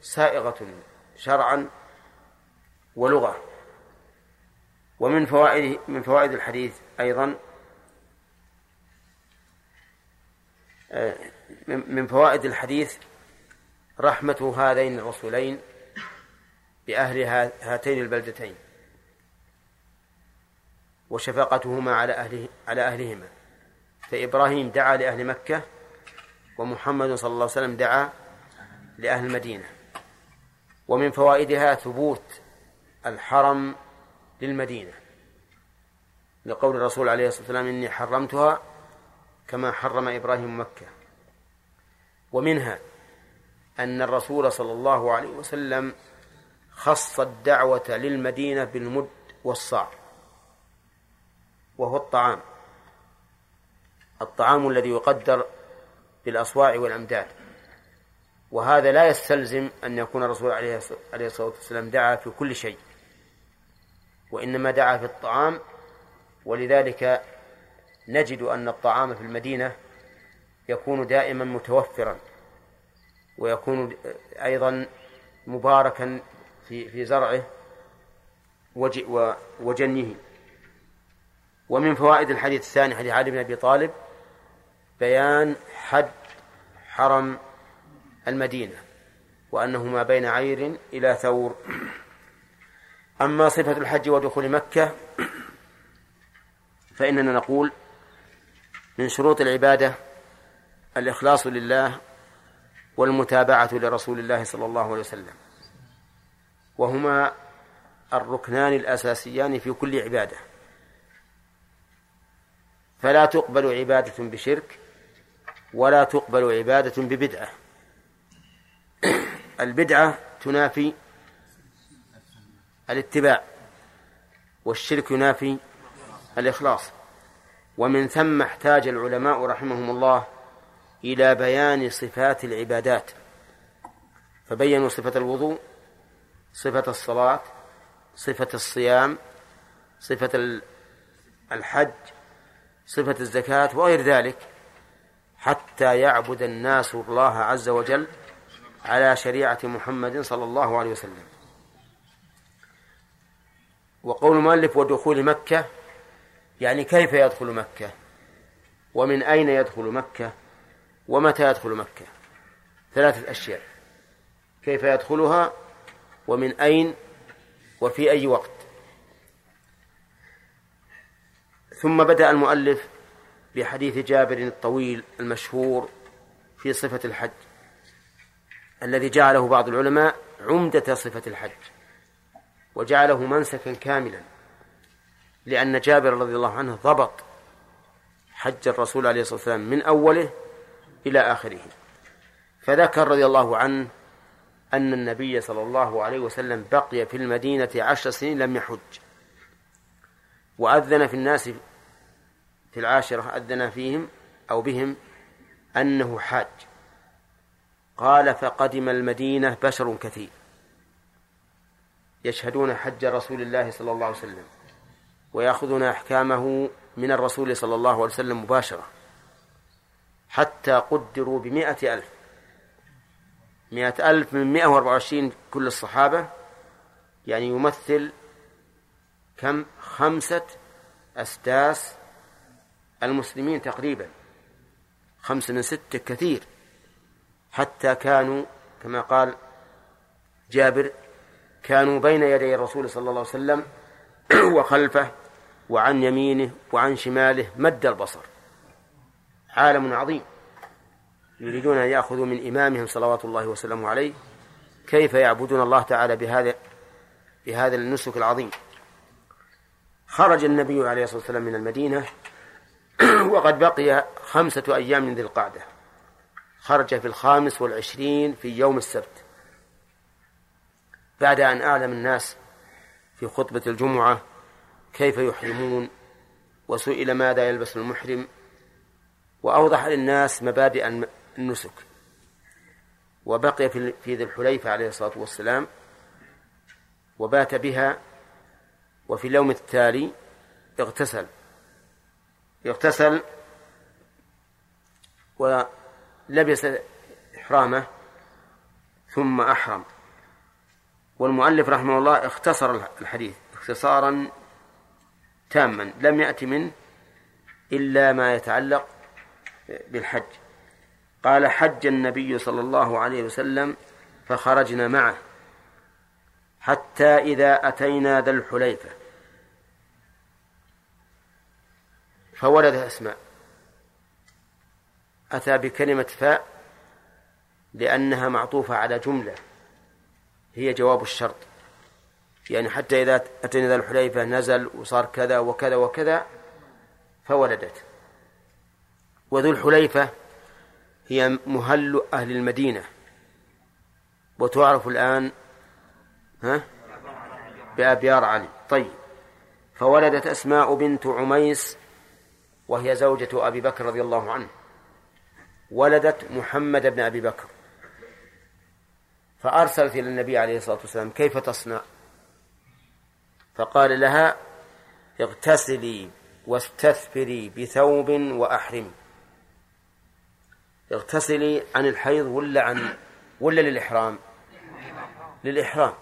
سائغة شرعا ولغة. ومن فوائد من فوائد الحديث أيضا آه، من فوائد الحديث رحمة هذين الرسولين بأهل هاتين البلدتين وشفقتهما على أهله على أهلهما. فإبراهيم دعا لأهل مكة ومحمد صلى الله عليه وسلم دعا لأهل المدينة. ومن فوائدها ثبوت الحرم للمدينة. لقول الرسول عليه الصلاة والسلام إني حرمتها كما حرم إبراهيم مكة. ومنها أن الرسول صلى الله عليه وسلم خص الدعوة للمدينة بالمد والصاع وهو الطعام الطعام الذي يقدر بالأصواع والأمداد. وهذا لا يستلزم أن يكون الرسول عليه الصلاة والسلام دعا في كل شيء. وإنما دعا في الطعام ولذلك نجد أن الطعام في المدينة يكون دائما متوفرا ويكون أيضا مباركا في في زرعه وجنه. ومن فوائد الحديث الثاني حديث علي بن أبي طالب بيان حد حرم المدينة وانه ما بين عير إلى ثور. أما صفة الحج ودخول مكة [CLEARS THROAT] فإننا نقول من شروط العبادة الإخلاص لله والمتابعة لرسول الله صلى الله عليه وسلم. وهما الركنان الأساسيان في كل عبادة. فلا تقبل عبادة بشرك ولا تقبل عبادة ببدعة. [CLEARS THROAT] البدعة تنافي الاتباع والشرك ينافي الإخلاص. ومن ثم احتاج العلماء رحمهم الله إلى بيان صفات العبادات. فبينوا صفة الوضوء صفة الصلاة صفة الصيام صفة الحج صفة الزكاة وغير ذلك حتى يعبد الناس الله عز وجل على شريعة محمد صلى الله عليه وسلم. وقول المؤلف ودخول مكة يعني كيف يدخل مكة؟ ومن أين يدخل مكة؟ ومتى يدخل مكة؟ ثلاثة أشياء. كيف يدخلها؟ ومن أين؟ وفي أي وقت؟ ثم بدأ المؤلف بحديث جابر الطويل المشهور في صفة الحج الذي جعله بعض العلماء عمدة صفة الحج. وجعله منسكا كاملا لأن جابر رضي الله عنه ضبط حج الرسول عليه الصلاة والسلام من أوله إلى آخره. فذكر رضي الله عنه أن النبي صلى الله عليه وسلم بقي في المدينة عشر سنين لم يحج. وأذن في الناس في العاشرة أذن فيهم أو بهم أنه حاج. قال فقدم المدينة بشر كثير. يشهدون حج رسول الله صلى الله عليه وسلم ويأخذون أحكامه من الرسول صلى الله عليه وسلم مباشرة حتى قدروا بمائة ألف. مائة ألف من مائة وعشرين كل الصحابة. يعني يمثل كم؟ خمسة أسداس المسلمين تقريبا. خمسة من ستة كثير. حتى كانوا كما قال جابر كانوا بين يدي الرسول صلى الله عليه وسلم [CLEARS THROAT] وخلفه وعن يمينه وعن شماله مد البصر. عالم عظيم. يريدون أن يأخذوا من إمامهم صلوات الله وسلامه عليه. كيف يعبدون الله تعالى بهذا بهذا النسك العظيم؟ خرج النبي عليه الصلاة والسلام من المدينة [CLEARS THROAT] وقد بقي خمسة أيام من ذي القعدة. خرج في الخامس والعشرين في يوم السبت. بعد أن أعلم الناس في خطبة الجمعة كيف يحرمون وسئل ماذا يلبس المحرم وأوضح للناس مبادئ النسك. وبقي في ذي الحليفة عليه الصلاة والسلام وبات بها وفي اليوم التالي اغتسل. اغتسل ولبس إحرامه ثم أحرم. والمؤلف رحمه الله اختصر الحديث اختصارا تاما لم يأتي منه إلا ما يتعلق بالحج. قال حج النبي صلى الله عليه وسلم فخرجنا معه حتى إذا أتينا ذا الحليفة. فولد أسماء. أتى بكلمة فاء لأنها معطوفة على جملة. هي جواب الشرط. يعني حتى إذا أتينا ذا الحليفة نزل وصار كذا وكذا وكذا فولدت. وذو الحليفة هي مهل أهل المدينة. وتعرف الآن ها؟ بأبيار علي. طيب. فولدت أسماء بنت عميس وهي زوجة أبي بكر رضي الله عنه. ولدت محمد بن أبي بكر. فأرسلت إلى النبي عليه الصلاة والسلام كيف تصنع؟ فقال لها اغتسلي واستثفري بثوب وأحرمي اغتسلي عن الحيض ولا عن ولا للإحرام؟ للإحرام.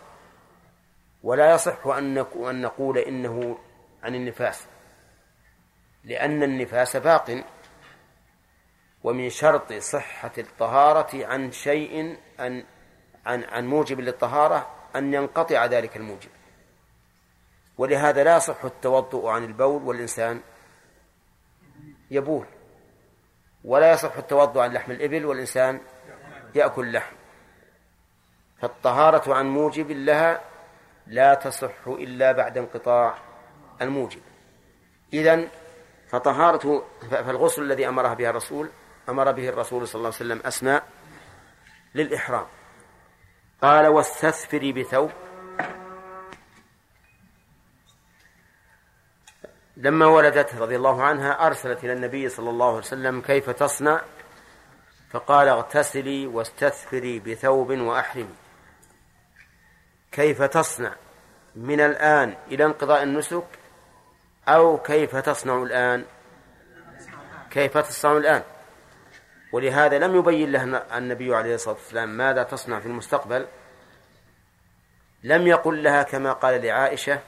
ولا يصح أن نقول إنه عن النفاس لأن النفاس باق ومن شرط صحة الطهارة عن شيء أن عن عن موجب للطهارة أن ينقطع ذلك الموجب. ولهذا لا يصح التوضؤ عن البول والإنسان يبول. ولا يصح التوضؤ عن لحم الإبل والإنسان يأكل لحم. فالطهارة عن موجب لها لا تصح إلا بعد انقطاع الموجب. إذن فطهارة فالغسل الذي أمرها بها الرسول أمر به الرسول صلى الله عليه وسلم أسماء للإحرام. قال واستثفري بثوب. لما ولدت رضي الله عنها أرسلت إلى النبي صلى الله عليه وسلم كيف تصنع؟ فقال اغتسلي واستثفري بثوب وأحرمي. كيف تصنع؟ من الآن إلى انقضاء النسك أو كيف تصنع الآن؟ كيف تصنع الآن؟ ولهذا لم يبين لها النبي عليه الصلاة والسلام ماذا تصنع في المستقبل. لم يقل لها كما قال لعائشة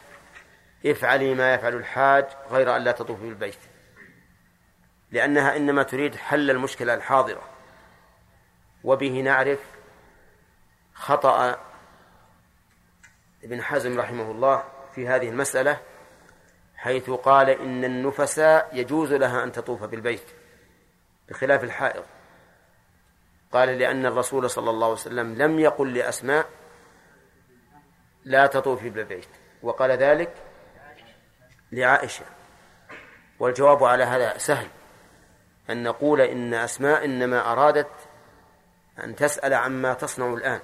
افعلي ما يفعل الحاج غير أن لا تطوفي بالبيت لأنها إنما تريد حل المشكلة الحاضرة. وبه نعرف خطأ ابن حزم رحمه الله في هذه المسألة حيث قال إن النفساء يجوز لها أن تطوف بالبيت بخلاف الحائض. قال لأن الرسول صلى الله عليه وسلم لم يقل لأسماء لا تطوفي بالبيت وقال ذلك لعائشة. والجواب على هذا سهل. أن نقول إن أسماء إنما أرادت أن تسأل عما تصنع الآن.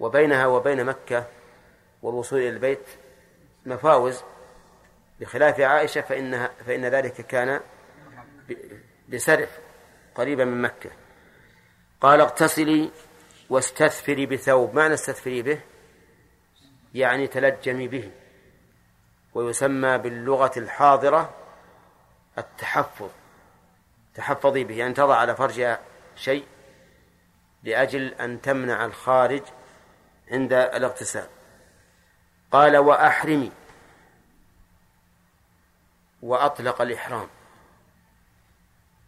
وبينها وبين مكة والوصول إلى البيت مفاوز. بخلاف عائشة فإنها فإن ذلك كان بسرف قريبا من مكة. قال اغتسلي واستثفري بثوب. معنى استثفري به؟ يعني تلجمي به ويسمى باللغة الحاضرة التحفظ. تحفظي به يعني تضع على فرجها شيء لأجل أن تمنع الخارج عند الاغتسال. قال وأحرمي وأطلق الإحرام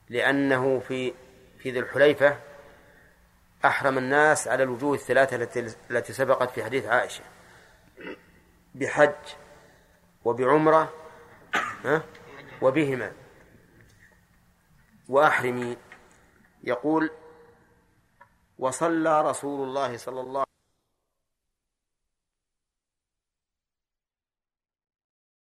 لأنه في في ذي الحليفة أحرم الناس على الوجوه الثلاثة التي سبقت في حديث عائشة. بحج وبعمرة وبهما. وأحرمي. يقول وصلى رسول الله صلى الله